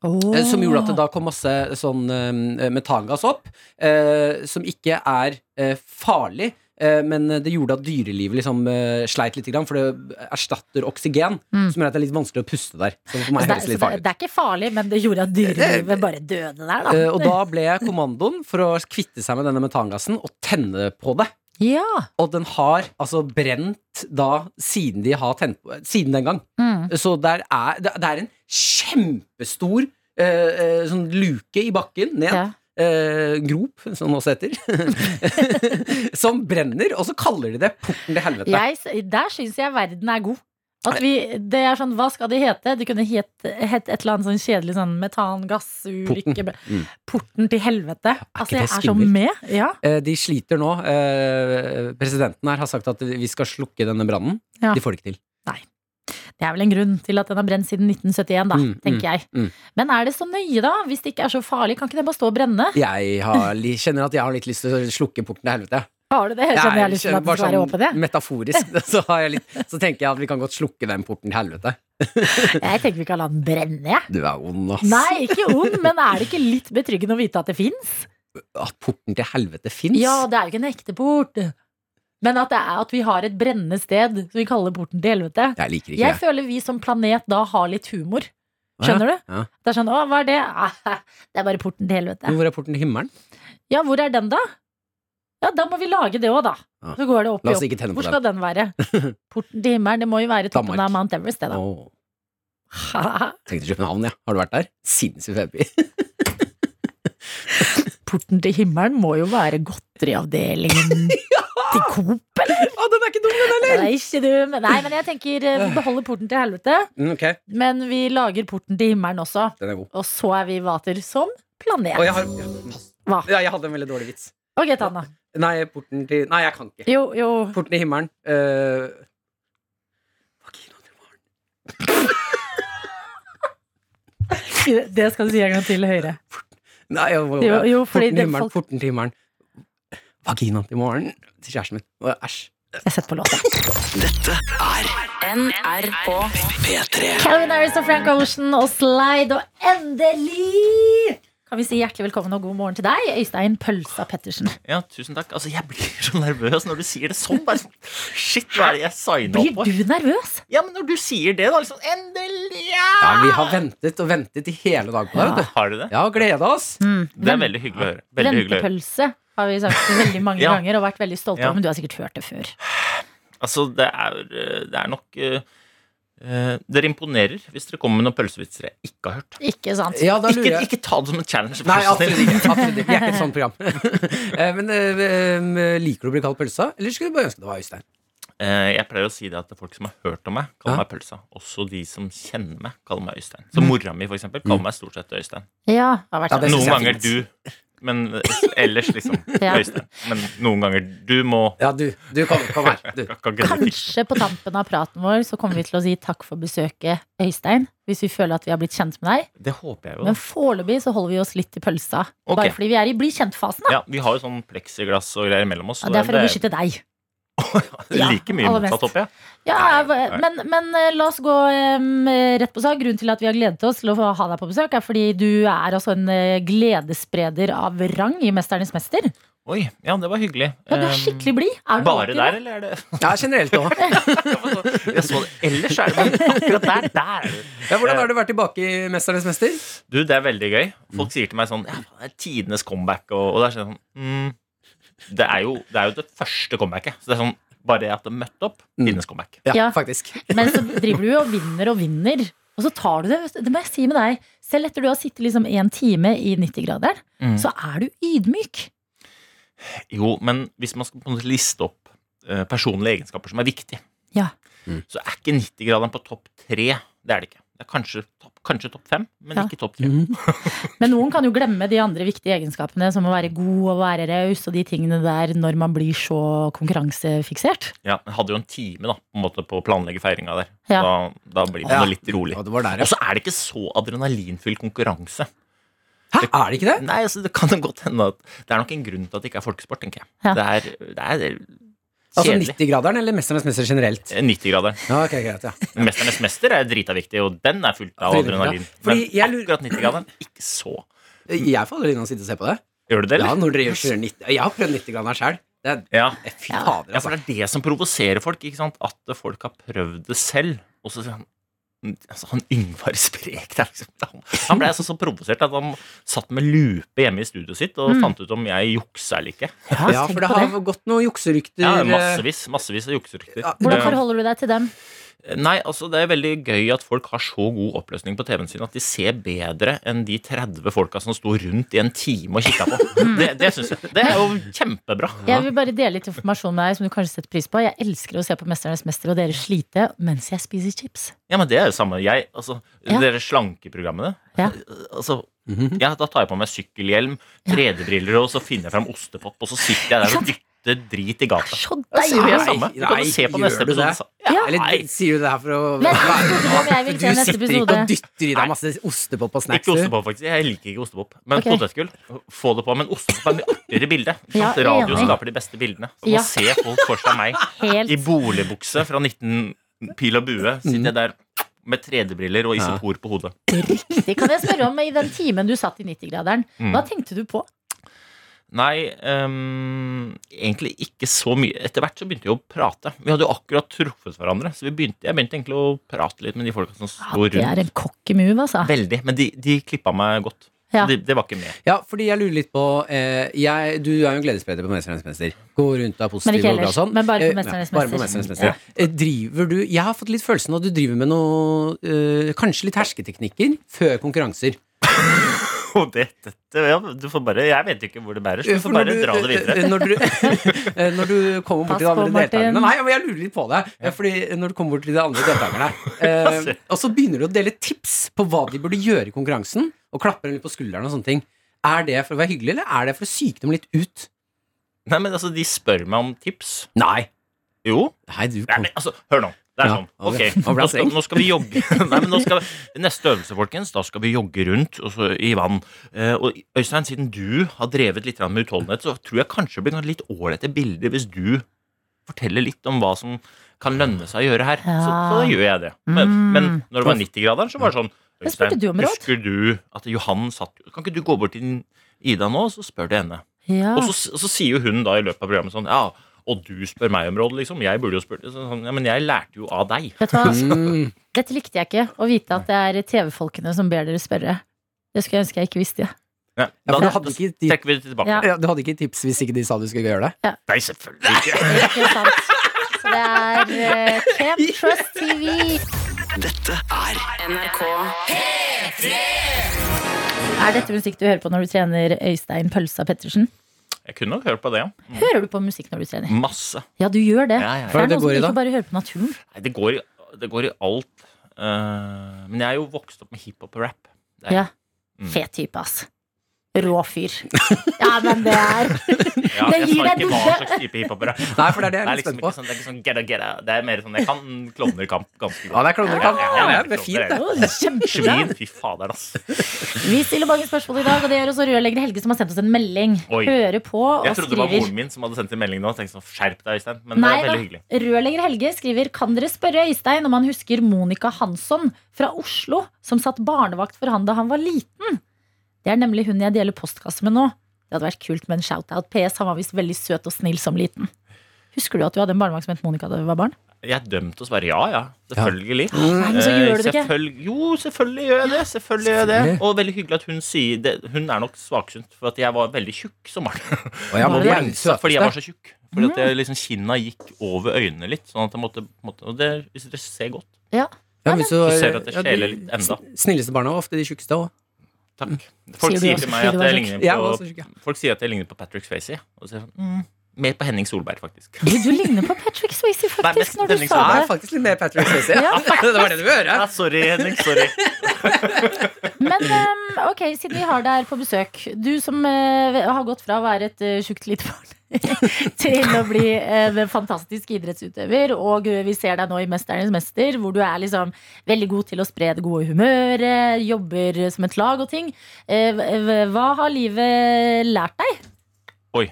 S3: Eh, Som gjorde at det da kom masse sånn eh, metangass opp, eh, som ikke er eh, farlig. eh, Men det gjorde at dyrelivet liksom eh, sleit litt, for det erstatter oksygen.
S2: Mm.
S3: Som gjør at det er litt vanskelig å puste der. Så for meg
S2: Altså, det,
S3: høres litt farlig ut.
S2: det er ikke farlig, men det gjorde at dyrelivet bare døde der, da.
S3: Og da ble kommandoen for å kvitte seg med denne metangassen og tenne på det.
S2: ja.
S3: Og den har altså brent da siden de har tent på Siden den gang.
S2: Mm.
S3: Så der er, det, det er en kjempestor eh, eh, sånn luke i bakken ned.
S2: ja.
S3: Eh, grop, som det også heter. som brenner, og så kaller de det Porten til helvete.
S2: Jeg, der syns jeg verden er god. At vi, det er sånn, Hva skal det hete? Det kunne hett het et eller annet sånn kjedelig sånn metangassulykke.
S3: Porten. Mm.
S2: Porten til helvete. altså, jeg er så med. Ja.
S3: Eh, de sliter nå. Eh, presidenten her har sagt at vi skal slukke denne brannen.
S2: Ja.
S3: De får det ikke til.
S2: Det er vel en grunn til at den har brent siden 1971, da,
S3: Mm,
S2: tenker jeg.
S3: mm.
S2: Men er det så nøye, da? Hvis det ikke er så farlig, kan ikke det bare stå og brenne?
S3: Jeg har, kjenner at jeg har litt lyst til å slukke porten til helvete.
S2: Har du det? Jeg skjønner jeg har lyst til at
S3: bare
S2: skal være
S3: sånn
S2: åpen, jeg.
S3: metaforisk. Så, har jeg litt, så tenker jeg at vi kan godt slukke den porten til helvete.
S2: Jeg tenker vi kan la den brenne, jeg.
S3: Du er ond, ass.
S2: Nei, ikke ond, men er det ikke litt betryggende å vite at det fins?
S3: At porten til helvete fins?
S2: Ja, det er jo ikke en ekte port. Men at det er at vi har et brennende sted som vi kaller porten til helvete.
S3: Jeg liker ikke
S2: Jeg
S3: det.
S2: føler vi som planet da har litt humor. Skjønner du?
S3: Ja.
S2: Det er sånn, å, hva er det? Ah, det er bare porten til helvete.
S3: Men hvor er porten til himmelen?
S2: Ja, hvor er den da? Ja, da må vi lage det òg, da.
S3: Ja.
S2: Så går det opp
S3: La
S2: i
S3: oss
S2: opp.
S3: ikke tenne på
S2: Hvor skal den være? Porten til himmelen, det må jo være toppen
S3: Danmark.
S2: av Mount Everest, det da.
S3: Åh, tenkte København, ja. Har du vært der? Sinnssykt fet.
S2: Porten til himmelen må jo være godteriavdelingen til Coop, eller?
S3: Å, den er ikke dum, den heller!
S2: Nei, ikke du. Nei, men jeg tenker eh, vi beholder porten til helvete,
S3: Mm, okay.
S2: men vi lager porten til himmelen også.
S3: den er god.
S2: Og så er vi vater som planet.
S3: Og jeg har.
S2: Hva?
S3: Ja, jeg hadde en veldig dårlig vits.
S2: Ok, Tanna.
S3: Nei, porten til Nei, jeg kan ikke.
S2: Jo, jo.
S3: Porten til himmelen uh, Vagina til Maren.
S2: Det skal du si en gang til høyere.
S3: Nei, jo, jo,
S2: Jo,
S3: porten til himmelen, porten til himmelen. Vagina til Maren. Til kjæresten min. Æsj.
S2: Jeg setter på låta.
S7: Dette er
S5: NRK
S7: P3.
S2: Calvin Harris og Frank Ocean og Slide, og endelig kan vi si hjertelig velkommen og god morgen til deg, Øystein Pølsa Pettersen.
S8: Ja, tusen takk. Altså, Jeg blir så nervøs når du sier det sånn. Bare sånn, Shit, hva er det jeg signer
S2: Blir
S8: opp for?
S2: du nervøs?
S8: Ja, men når du sier det, da liksom Endelig! Ja!
S3: Ja, vi har ventet og ventet i hele dag på det. Ja.
S8: Har du det?
S3: Ja, gleda oss.
S8: Det er veldig hyggelig å høre. Veldig hyggelig å høre.
S2: Ventepølse har vi sagt veldig mange
S8: Ja.
S2: ganger og vært veldig stolte
S8: Ja.
S2: av, men du har sikkert hørt det før.
S8: Altså, det er, eh, det er nok eh, eh, Dere imponerer hvis dere kommer med noen pølsevitser jeg ikke har hørt.
S2: Ikke sant?
S3: Ja, da lurer
S8: Ikke,
S3: jeg
S8: ikke ta det som en challenge.
S3: Nei, absolutt ikke. Absolutt ikke. Vi er ikke et sånt program. uh, Men uh, liker du å bli kalt pølsa, eller skulle du bare ønske det var Øystein?
S8: Eh, Jeg pleier å si det at folk som har hørt om meg, kaller
S3: Ja.
S8: meg pølsa. Også de som kjenner meg, kaller meg Øystein. Så mora mi, for eksempel, kaller meg stort sett Øystein.
S2: Ja, det har vært
S3: Ja, det
S2: sånn.
S8: Noen
S3: er
S8: ganger du, men ellers liksom
S2: Ja.
S8: Øystein. Men noen ganger du må
S3: Ja, du. Du, kom, kom her. Du.
S2: Kanskje på tampen av praten vår så kommer vi til å si takk for besøket, Øystein. Hvis vi føler at vi har blitt kjent med deg.
S8: Det håper jeg jo.
S2: Men foreløpig så holder vi oss litt i pølsa.
S8: Okay.
S2: Bare fordi vi er i bli kjent-fasen. da.
S8: Ja, Vi har jo sånn pleksiglass og greier mellom oss.
S2: Ja, det er for å beskytte deg. Ja,
S8: like mye motsatt, opp, ja.
S2: Ja,
S8: Nei, nei.
S2: men, men eh, la oss gå um, rett på sak. Grunnen til at vi har gledet oss til å ha deg på besøk, er fordi du er altså en eh, gledesspreder av rang i Mesternes mester.
S8: Oi, ja, det var hyggelig.
S2: Ja, du er skikkelig blid. Er du
S8: Bare der, eller er det
S3: Ja, generelt òg.
S8: Jeg så det. Ellers er det men akkurat der, der er.
S3: Ja, hvordan har du vært tilbake i Mesternes mester?
S8: Du, det er veldig gøy.
S3: Mm.
S8: Folk sier til meg sånn Ja, det er tidenes comeback, og, og det er sånn mm, det, er jo, det er jo det første comebacket. Så det er sånn bare det at det møtte opp, finnes comeback.
S3: Ja,
S2: Ja.
S3: faktisk.
S2: Men så driver du jo og vinner og vinner. Og så tar du det. Det må jeg si med deg. Selv etter du har sittet liksom en time i 90-graderen,
S8: Mm.
S2: så er du ydmyk.
S8: Jo, men hvis man skal på en måte liste opp eh, personlige egenskaper som er viktige,
S2: Ja.
S3: Mm.
S8: så er ikke 90-graderen på topp tre. Det er det ikke. Det er kanskje topp, kanskje topp fem, men
S2: Ja.
S8: ikke topp tre.
S2: Men noen kan jo glemme de andre viktige egenskapene, som å være god og være raus og de tingene der når man blir så konkurransefiksert.
S8: Ja, jeg hadde jo en time da, på, en måte, på å planlegge feiringa der.
S2: Ja.
S8: Da, da blir man
S3: Ja.
S8: litt rolig.
S3: Ja, det
S8: Og så er det ikke så adrenalinfylt konkurranse.
S3: Hæ, er det ikke det?
S8: Nei, altså, Det kan godt hende at det er nok en grunn til at det ikke er folkesport, tenker jeg.
S2: Ja.
S8: Det er, det er
S3: Altså 90-graderen eller Mesternes mester generelt?
S8: 90-graderen.
S3: Ja, ok, greit, ja.
S8: Mesternes mester er drita viktig, og den er fullt av adrenalin.
S3: Fordi
S8: Men akkurat 90-graderen, ikke så.
S3: Jeg får aldri av å sitte og se på det.
S8: Gjør du det, eller?
S3: Ja, når dere kjører 90 Jeg har prøvd 90-graderen sjøl.
S8: Ja.
S3: Fader, altså.
S8: ja, for
S3: altså.
S8: det er det som provoserer folk. ikke sant? At folk har prøvd det selv. Og så sier han altså, Han Yngvar Sprek der, liksom. Han, han ble altså så provosert at han satt med lupe hjemme i studioet sitt og
S2: Mm.
S8: fant ut om jeg juksa eller ikke.
S3: Ja,
S2: ja
S3: for det har gått noen jukserykter.
S8: Ja,
S3: eh,
S8: Massevis massevis av jukserykter.
S3: Ja,
S2: Hvordan forholder du deg til dem?
S8: Nei, altså Det er veldig gøy at folk har så god oppløsning på TV-en sin at de ser bedre enn de 30 folka som sto rundt i en time og kikka på. Det, det synes jeg. Det er jo kjempebra.
S2: Jeg vil bare dele litt informasjon med deg som du kanskje setter pris på. Jeg elsker å se på Mesternes mester og dere slite mens jeg spiser chips.
S8: Ja, men det er jo samme. Jeg, altså,
S2: Ja.
S8: Dere slankeprogrammene.
S2: Ja.
S8: Altså, ja, Da tar jeg på meg sykkelhjelm, 3D-briller, og så finner jeg fram ostepop, og så sitter jeg der og dytter spytte drit i gata.
S2: Så deilig!
S8: Nei, samme. Du kan jo se på neste episode.
S3: det?
S2: Ja.
S3: Eller
S8: Nei,
S3: sier du det her for å
S2: Men
S3: Du sitter ikke og dytter i deg masse ostepop og snacks.
S8: ikke ostepop, faktisk. Jeg liker ikke ostepop. Men
S2: okay.
S8: potetgull, få det på. Men ostepop er mye artigere bilde.
S2: Ja.
S8: Radio skaper de beste bildene. Og
S2: Ja.
S8: Nå ser folk for seg meg
S2: Helt
S8: i boligbukse fra 19 pil og bue. Sitter jeg der med 3D-briller og isopor på hodet.
S2: riktig. Kan jeg spørre om, i den timen du satt i 90-graderen,
S8: Mm.
S2: hva tenkte du på?
S8: Nei, um, egentlig ikke så mye. Etter hvert så begynte vi å prate. Vi hadde jo akkurat truffet hverandre, så vi begynte, jeg begynte egentlig å prate litt med de folka som
S2: Ja,
S8: sto
S2: det er
S8: rundt.
S2: en cocky move, altså.
S8: Veldig. Men de, de klippa meg godt.
S2: Ja.
S8: Det, det var ikke med.
S3: Ja, fordi jeg lurer litt på eh, jeg, Du er jo en gledesspreder på Mesternes mester. Går rundt og er
S2: Men
S3: positiv og glad sånn.
S2: Men bare på
S3: Eh,
S2: Mesternes
S3: ja, bare på
S2: Mester.
S3: Mesternes mester. Eh, Driver du Jeg har fått litt følelsen av at du driver med noe eh, Kanskje litt hersketeknikker før konkurranser.
S8: Og det, dette, ja, du får bare, jeg vet ikke hvor det bærer, så du får bare
S3: du-
S8: dra det videre.
S3: eh, Når du, eh, når du kommer bort
S2: Pass
S3: til de andre deltakerne Nei, jeg lurer litt på det. eh, Fordi når du kommer bort til de andre deltakerne eh, Og så begynner du å dele tips på hva de burde gjøre i konkurransen, og klapper dem litt på skulderen og sånne ting. Er det for å være hyggelig, eller er det for å psyke dem litt ut?
S8: Nei, men altså, De spør meg om tips.
S3: Nei.
S8: Jo.
S3: Nei, du
S8: Nei, men altså, Hør nå. Det er
S3: Ja,
S8: sånn.
S3: ok. Nå
S8: skal, nå skal vi jogge. Nei, men nå skal, Neste øvelse, folkens. Da skal vi jogge rundt så, i vann. Eh, og Øystein, siden du har drevet litt med utholdenhet, så tror jeg kanskje det blir noen litt ålreite bilder hvis du forteller litt om hva som kan lønne seg å gjøre her. Så, så da gjør jeg det. Men,
S2: Mm.
S8: men når det var 90-graderen, så var det sånn Øystein,
S2: du
S8: husker du at Johan satt Kan ikke du gå bort til Ida nå, så spør du henne?
S2: Ja.
S8: Og, så, og så sier jo hun da i løpet av programmet sånn Ja, og du spør meg om råd, liksom. Jeg burde jo spurt sånn, Ja, men jeg lærte jo av deg.
S2: Vet du hva?
S3: Mm.
S2: Dette likte jeg ikke. Å vite at det er TV-folkene som ber dere spørre. Det skulle jeg ønske jeg ikke visste.
S8: Ja,
S3: Ja, for
S8: da
S3: du hadde.
S2: Ja.
S3: ja, du hadde ikke tips hvis ikke de sa du skulle gjøre det?
S8: Nei, selvfølgelig ikke.
S2: Så det er uh, Camp Trust TV.
S7: Dette er
S5: NRK P3!
S2: Er dette musikk du hører på når du trener Øystein Pølsa Pettersen?
S8: Jeg kunne nok hørt på det, ja.
S2: Hører du på musikk når du trener?
S8: Masse.
S2: Ja, du gjør det.
S8: Ja, ja, ja.
S2: det
S3: det
S2: er noen som ikke bare hører på naturen.
S8: Nei, det går i, det går i alt. Uh, men jeg er jo vokst opp med hiphop og rap. Det er-
S2: Ja.
S8: Mm.
S2: Fet type, ass. Rå fyr. Ja, men det er
S8: Ja,
S2: Det
S8: jeg
S2: gir
S8: sa
S2: deg
S8: ikke hva
S2: dybde.
S8: slags type hiphop.
S3: Nei, for det er det
S8: Det
S3: jeg
S8: er
S3: litt
S8: liksom
S3: spent på.
S8: sånn, det er ikke sånn get a, get a. Det er mer sånn Jeg kan klovnerkamp ganske
S3: Ja, det er klovnerkamp.
S8: Ja, ja,
S3: det er fint, det.
S8: Svin, fy fader, ass.
S2: Vi stiller mange spørsmål i dag, og det gjør også rørlegger Helge, som har sendt oss en melding.
S8: Oi.
S2: Hører på og
S8: Jeg trodde det var
S2: skriver
S8: moren min som hadde sendt en melding nå. Tenkte sånn, Skjerp deg, Øystein. Men
S2: Nei
S8: det
S2: er
S8: veldig hyggelig.
S2: Rørlegger Helge skriver Kan dere spørre Øystein om han husker Monica Hansson fra Oslo, som satt barnevakt for han da han var liten? Det er nemlig hun jeg deler postkasse med nå. Det hadde vært kult med en shout-out. PS, han var visst veldig søt og snill som liten. Husker du at du hadde en barnevakt som het Monica da du var barn?
S8: Jeg er dømt til å svare ja, ja. Selvfølgelig.
S2: Nei, men så
S8: Eh,
S2: gjør du det ikke.
S8: Jo, selvfølgelig gjør jeg det. Selvfølgelig gjør jeg det. Og veldig hyggelig at hun sier det. Hun er nok svaksynt, for at jeg var veldig tjukk som barn.
S3: Og jeg
S2: Var det
S8: Så- Fordi jeg var så tjukk. Fordi at jeg, liksom, kinna gikk over øynene litt. Sånn at jeg måtte, måtte Og det hvis dere ser godt.
S3: Ja, hvis så,
S8: Du ser at det
S3: ja, de
S8: skjeler litt enda.
S3: Snilleste barna er ofte de tjukkeste òg.
S8: Takk. Folk
S2: Sier
S8: sier til meg at jeg ligner på
S3: ja.
S8: Folk sier at jeg ligner på Patrick Swayze. Og så sier jeg sånn, mm, mer på Henning Solberg, faktisk.
S2: Du, du ligner på Patrick Swayze,
S8: Nei,
S2: faktisk,
S8: men
S2: når du sa det.
S3: faktisk litt mer Patrick Swayze.
S2: Ja,
S3: det var det du ville høre.
S8: Ja, sorry, Henning. Sorry.
S2: Men um, ok, siden vi har deg her på besøk Du som uh, har gått fra å være et uh, tjukt lite barn til å bli en fantastisk idrettsutøver. Og vi ser deg nå i 'Mesternes mester', hvor du er liksom veldig god til å spre det gode humøret, jobber som et lag og ting. Eh, Hva har livet lært deg? Oi.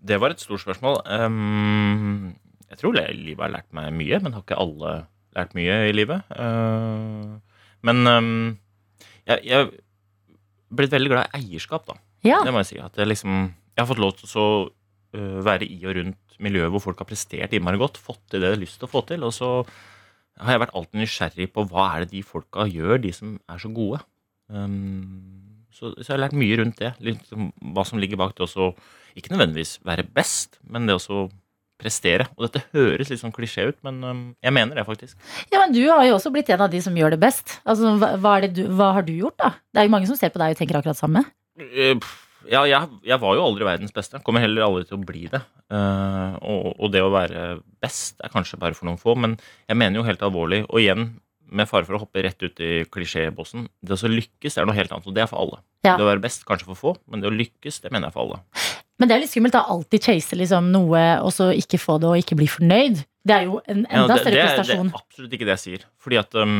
S8: Det var et stort spørsmål. Ehm, jeg tror livet har lært meg mye, men har ikke alle lært mye i livet? Eh, men ehm, jeg, jeg er blitt veldig glad i eierskap, da.
S2: Ja,
S8: Det må jeg si. At jeg, liksom, jeg har fått lov til å så, øh, være i og rundt miljøet hvor folk har prestert innmari godt, fått til det de har lyst til å få til. Og så har jeg vært alltid nysgjerrig på hva er det de folka gjør, de som er så gode. Um, så, så jeg har lært mye rundt det. Litt, hva som ligger bak det også. Ikke nødvendigvis være best, men det også prestere. Og dette høres litt sånn klisjé ut, men um, jeg mener det faktisk.
S2: ja, men du har jo også blitt en av de som gjør det best. Altså, hva, hva, er det du, hva har du gjort, da? Det er jo mange som ser på deg og tenker akkurat samme.
S8: Uh, pff, Ja, jeg, jeg var jo aldri verdens beste. Kommer heller aldri til å bli det. Uh, og, og det å være best er kanskje bare for noen få, men jeg mener jo helt alvorlig, og igjen med fare for å hoppe rett ut i klisjébossen, det å lykkes det er noe helt annet, og det er for alle.
S2: Ja.
S8: Det å være best kanskje for få, men det å lykkes, det mener jeg for alle.
S2: Men det er litt skummelt å alltid chase liksom noe, og så ikke få det og ikke bli fornøyd. Det er jo en
S8: Ja,
S2: enda
S8: det,
S2: større
S8: det, er- det er absolutt ikke det jeg sier. Fordi at um,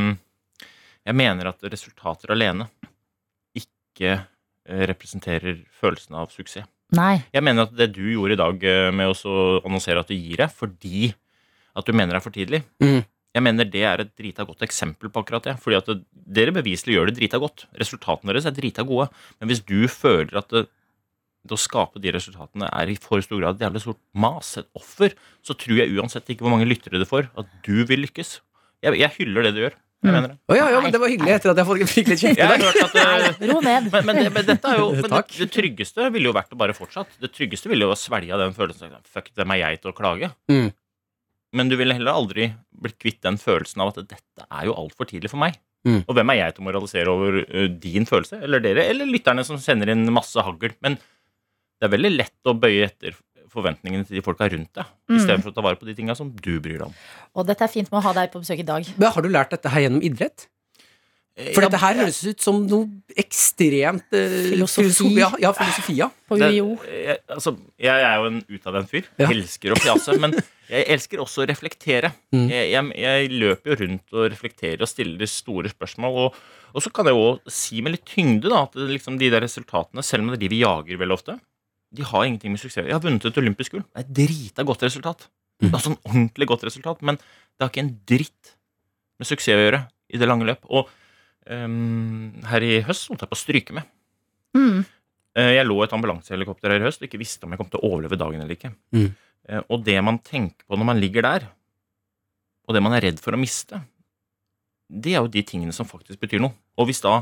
S8: jeg mener at resultater alene ikke representerer følelsen av suksess.
S2: Nei.
S8: Jeg mener at det du gjorde i dag eh, med å annonsere at du gir deg fordi at du mener det er for tidlig
S3: mm.
S8: Jeg mener det er et drita godt eksempel på akkurat det. Fordi at det, dere beviselig gjør det drita godt. Resultatene deres er drita gode. Men hvis du føler at det, det å skape de resultatene er i for stor grad et jævlig stort mas, et offer, så tror jeg uansett ikke hvor mange lyttere det får, at du vil lykkes. Jeg, jeg hyller det du gjør. Jeg
S2: Mm.
S8: mener det.
S3: Å ja, ja, men det var hyggelig etter at jeg fikk- litt kjeft i
S8: deg. eh,
S2: Ro ned.
S8: men, men, det, men dette er jo men det, det tryggeste ville jo vært å bare fortsatt. Det tryggeste ville jo å svelge av den følelsen av, Fuck, hvem er jeg til å klage?
S3: Mm.
S8: Men du ville heller aldri blitt kvitt den følelsen av at dette er jo altfor tidlig for meg.
S3: Mm.
S8: Og hvem er jeg til å moralisere over ø, din følelse, eller dere, eller lytterne som sender inn masse hagl? Men det er veldig lett å bøye etter forventningene til de folka rundt deg,
S2: Mm.
S8: istedenfor å ta vare på de tinga som du bryr deg om.
S2: Og dette er fint med å ha deg på besøk i dag.
S3: Men har du lært dette her gjennom idrett? For dette her høres ut som noe ekstremt eh,
S2: Filosofi.
S3: filosofi- Ja, ja, filosofi, ja.
S8: Det- jeg, altså, jeg er jo en utadvendt fyr.
S3: Ja.
S8: Elsker å fjase. Men jeg elsker også å reflektere.
S3: Mm.
S8: Jeg, jeg, jeg løper jo rundt og reflekterer og stiller store spørsmål. Og, og så kan jeg jo si med litt tyngde da, at liksom de der resultatene, selv om det er de vi jager veldig ofte, de har ingenting med suksess å gjøre. Jeg har vunnet et olympisk gull. Det er et drita godt resultat.
S3: Mm.
S8: er en ordentlig godt resultat, men det har ikke en dritt med suksess å gjøre i det lange løp. Og um, her i høst holdt jeg på å stryke med.
S2: Mm.
S8: Eh, Jeg lå i et ambulansehelikopter her i høst og ikke visste om jeg kom til å overleve dagen eller ikke.
S3: Mm.
S8: Eh, Og det man tenker på når man ligger der, og det man er redd for å miste, det er jo de tingene som faktisk betyr noe. Og hvis da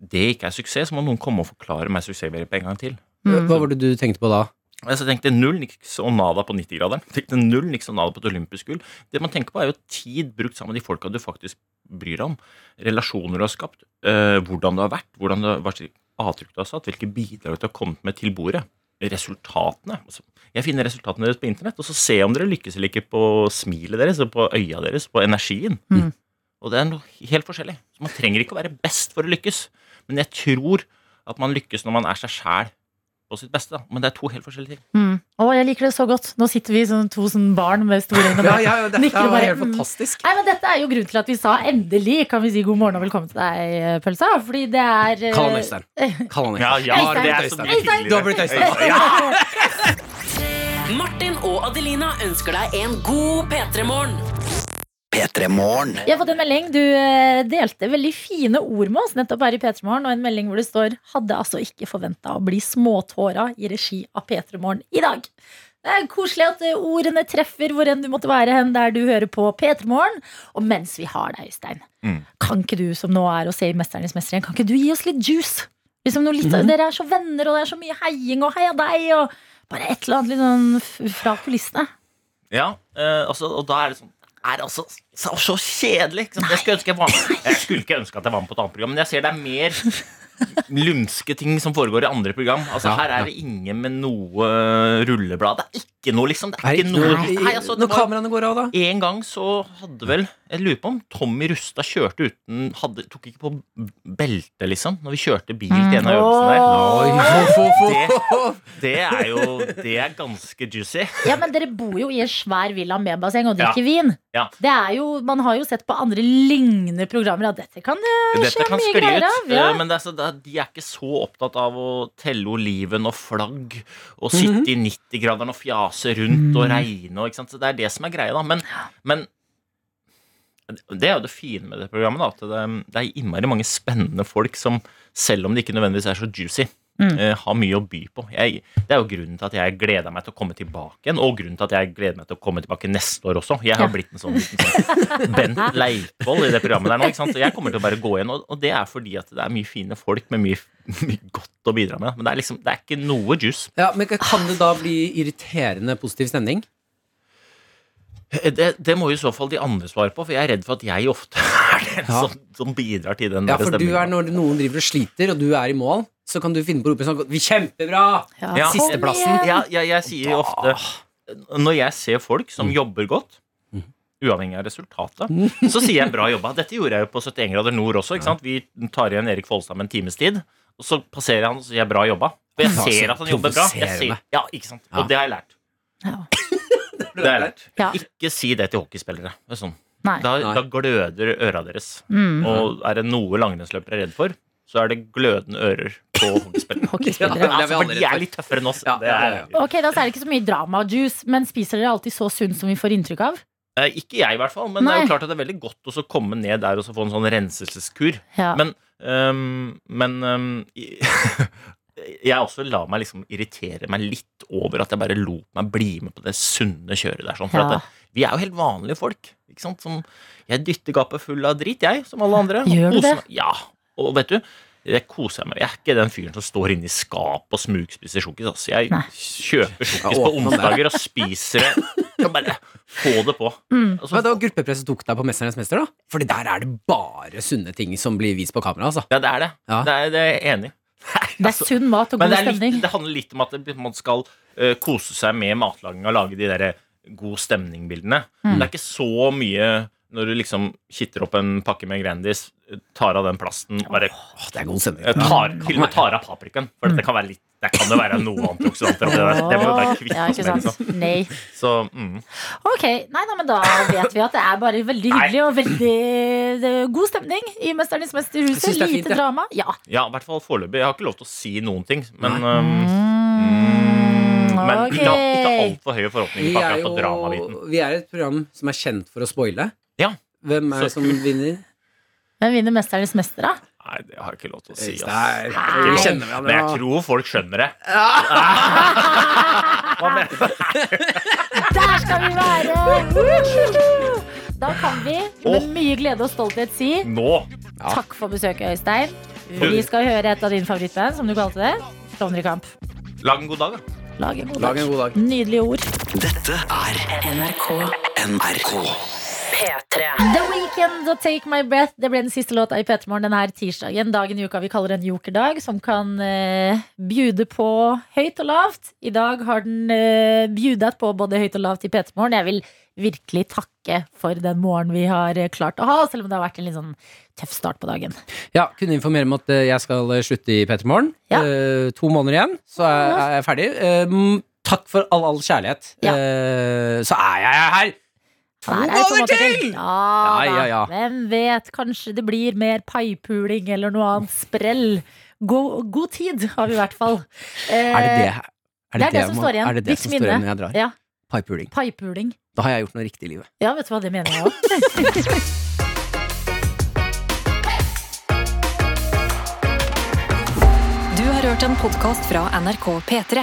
S8: det ikke er suksess, så må noen komme og forklare meg suksessbegrepet en gang til.
S2: Mm.
S3: Hva var det du tenkte på da?
S8: Altså, jeg tenkte null niks og nada på 90-graderen. Tenkte null niks og nada på et olympisk gull. Det man tenker på, er jo tid brukt sammen med de folka du faktisk bryr deg om. Relasjoner du har skapt. Øh, hvordan du har vært. hvordan du har, Hva slags avtrykk du har satt. Hvilke bidrag du har kommet med til bordet. Resultatene. Altså, jeg finner resultatene deres på internett, og så ser jeg om dere lykkes eller ikke på smilet deres, og på øya deres, på energien.
S2: Mm.
S8: Og det er noe helt forskjellig. Så man trenger ikke å være best for å lykkes. Men jeg tror at man lykkes når man er seg sjæl på sitt beste. Da. Men det er to helt forskjellige ting.
S2: Mm. Å, jeg liker det så godt. Nå sitter vi som to sånn barn med store øyne.
S3: Ja, ja, dette
S2: Nikker
S3: var
S2: bare,
S3: helt
S2: mm.
S3: fantastisk.
S2: Nei, men Dette er jo grunnen til at vi sa endelig kan vi si god morgen og velkommen til deg, Pølsa. Fordi det er uh...
S3: Kall han Øystein. Kall han
S8: Ja,
S3: Øystein.
S8: ja,
S2: Øystein.
S8: det er så mye
S2: Øystein.
S3: Du har blitt Øystein.
S8: Ja.
S5: Martin og Adelina ønsker deg en god P3-morgen.
S7: P3 Morgen.
S2: Jeg har fått en melding. Du eh, delte veldig fine ord med oss nettopp her i P3 Morgen, og en melding hvor det står 'Hadde altså ikke forventa å bli småtåra i regi av P3 Morgen i dag'. Det er koselig at eh, ordene treffer hvor enn du måtte være hen der du hører på P3 Morgen. Og mens vi har deg, Øystein,
S8: Mm.
S2: kan ikke du som nå er og ser Mesternes mester igjen, kan ikke du gi oss litt juice? Liksom noe litt,
S3: mm.
S2: Dere er så venner, og det er så mye heiing og heia deg, og bare et eller annet litt sånn fra kulissene.
S8: Ja, eh, altså, og da er det sånn er altså så, så kjedelig. Jeg, skulle ønske jeg, var, jeg skulle ikke ønske at jeg var med på et annet program, men jeg ser det er mer lumske ting som foregår i andre program. Altså Her er det ingen med noe rulleblad. Det er ikke noe, liksom. Det er ikke noe
S3: nei,
S8: altså,
S3: Når kameraene går av, da?
S8: En gang så hadde vel Jeg lurer på om Tommy Rustad kjørte uten hadde, Tok ikke på belte, liksom, når vi kjørte bil til en av øvelsene der.
S3: Ho, ho.
S8: Det er jo Det er ganske juicy.
S2: Ja, men dere bor jo i en svær villa med basseng og drikker
S8: Ja.
S2: vin.
S8: Ja.
S2: Det er jo, man har jo sett på andre lignende programmer at dette kan det
S8: Dette
S2: skje
S8: kan
S2: mye greier av. Ja.
S8: eh, men det er så, det er, de er ikke så opptatt av å telle oliven og flagg og sitte i 90-graderen og fjase rundt og regne. Og, ikke sant? Så det er det som er greia, da. Men, men det er jo det fine med det programmet. Da, at det, det er innmari mange spennende folk som, selv om de ikke nødvendigvis er så juicy,
S2: Mm.
S8: uh, har mye å by på. Jeg, det er jo grunnen til at jeg gleder meg til å komme tilbake igjen, og grunnen til at jeg gleder meg til å komme tilbake neste år også. Jeg har
S2: Ja.
S8: blitt en sånn liten sånn Bent Leikvoll i det programmet der nå. Ikke sant? Så jeg kommer til å bare gå igjen, og, og det er fordi at det er mye fine folk med mye, mye godt å bidra med. Men det er liksom, det er ikke noe juice.
S3: Ja, men Kan det da bli irriterende positiv stemning?
S8: Det, det må jo i så fall de andre svare på, for jeg er redd for at jeg ofte er den
S3: Ja.
S8: som, som bidrar til den
S3: Ja, for du er Når noen driver og sliter, og du er i mål, så kan du finne på å rope sånn Vi kjempebra!
S2: Ja,
S8: Ja,
S3: sisteplassen.
S8: Ja, ja, jeg sier ofte Når jeg ser folk som jobber godt, uavhengig av resultatet, så sier jeg 'bra jobba'. Dette gjorde jeg jo på 71 grader nord også. ikke sant? Vi tar igjen Erik Folstad med en times tid. og så passerer jeg han og sier 'bra jobba'. Og jeg ser at han jobber bra. Jeg ser, ja, ikke sant? Og det har jeg lært.
S2: Ja.
S8: Det er.
S2: Ja.
S8: Ikke si det til hockeyspillere. Det er Sånn.
S2: Nei.
S8: Da,
S3: Nei.
S8: da gløder øra deres.
S2: Mm.
S8: Og er det noe langrennsløpere er redd for, så er det glødende ører på hockeyspillere.
S2: Hockeyspillere.
S3: Ja,
S8: Altså, for de er litt tøffere enn oss.
S3: Ja,
S8: Det er.
S2: Ok, Da er det ikke så mye drama-juice, men spiser dere alltid så sunt som vi får inntrykk av?
S8: Eh, Ikke jeg, i hvert fall. Men det er jo klart at det er veldig godt å komme ned der og så få en sånn renselseskur.
S2: Ja.
S8: Men, um, men um, i- jeg også la meg liksom irritere meg litt over at jeg bare lot meg bli med på det sunne kjøret der. Sånn, for
S2: Ja.
S8: at det, vi er jo helt vanlige folk. Ikke sant? Som, jeg dytter gapet full av drit, jeg, som alle andre.
S2: Gjør du det?
S8: Ja. Og vet du, det koser jeg meg. Jeg er ikke den fyren som står inne i skapet og smugspiser sjokkis. Altså. Jeg
S2: Nei.
S8: kjøper sjokkis på onsdager og spiser det. Kan bare få det på.
S2: Mm.
S8: Altså,
S3: Men det var gruppepresset tok deg på Mesternes mester, da? Fordi der er det bare sunne ting som blir vist på kamera, altså.
S8: ja, det er det.
S3: Ja.
S8: Det, er, det er jeg enig i.
S2: Det er sunn mat og god
S8: det,
S2: stemning.
S8: litt, det handler litt om at man skal uh, kose seg med matlaging og lage de der god stemning-bildene.
S2: Mm.
S8: Det er ikke så mye når du liksom kitter opp en pakke med Grandis, tar av den plasten, bare
S3: Åh, det er god stemning.
S8: eh, tar, til og med tar av paprikaen. For det kan være litt det kan jo være noe antioksidanter oppi der. Det må være kvitt
S2: ja, ikke sant?
S8: Liksom.
S2: Nei.
S8: Så mm.
S2: Ok, nei, nei, men da vet vi at det er bare veldig hyggelig og veldig er god stemning i Mesternes
S3: Mesterhus
S2: mesterhuset.
S3: er fint,
S2: Lite drama. Ja.
S8: Ja, i hvert fall foreløpig. Jeg har ikke lov til å si noen ting. Men,
S3: Nei.
S8: um,
S2: Mm,
S8: men
S2: okay.
S8: ikke, ikke altfor høye forhåpninger på akkurat på dramabiten.
S3: vi er et program som er kjent for å spoile.
S8: Ja.
S3: Hvem er det som vinner?
S2: Hvem vinner Mesternes mester, da?
S8: Nei, det har jeg ikke lov til å si. ass.
S2: Nei.
S3: Vi kjenner hverandre
S8: Men jeg tror folk skjønner det. Hva mener?
S2: Der skal vi være! Da kan vi med mye glede og stolthet si
S8: Nå!
S2: takk for besøket, Øystein. Vi skal høre et av dine favorittband, som du kalte det. Klovner i kamp.
S8: Lag en god dag, da.
S2: Lag en god
S3: Lag en god dag.
S2: Nydelige ord.
S7: Dette er
S1: NRK
S7: NRK.
S2: The Weekend og Take My Breath Det ble den siste låta i P3 Morgen denne tirsdagen. Dagen i uka vi kaller en jokerdag, som kan eh, bjude på høyt og lavt. I dag har den eh, bjudet på både høyt og lavt i P3 Morgen. Jeg vil virkelig takke for den morgenen vi har eh, klart å ha, selv om det har vært en litt sånn tøff start på dagen.
S3: Ja, kunne informere om at eh, jeg skal eh, slutte i P3 Morgen.
S2: Ja.
S3: Eh, to måneder igjen, så er, er jeg ferdig. Eh, takk for all, all kjærlighet.
S2: Ja.
S3: Eh, så er jeg her! To
S2: Her er måte
S3: til!
S2: Ja,
S3: Ja, ja, ja.
S2: Hvem vet, kanskje det blir mer paipuling eller noe annet sprell. God, god tid har vi i hvert fall. Eh,
S3: Er det det, er
S2: det er det som
S3: må-
S2: står igjen.
S3: Er det det
S2: Ditt
S3: som står igjen når jeg drar?
S2: Ja,
S3: Paipuling.
S2: paipuling.
S3: Da har jeg gjort noe riktig i livet.
S2: Ja, vet du hva det mener jeg òg.
S1: Du har hørt en podkast fra NRK P3.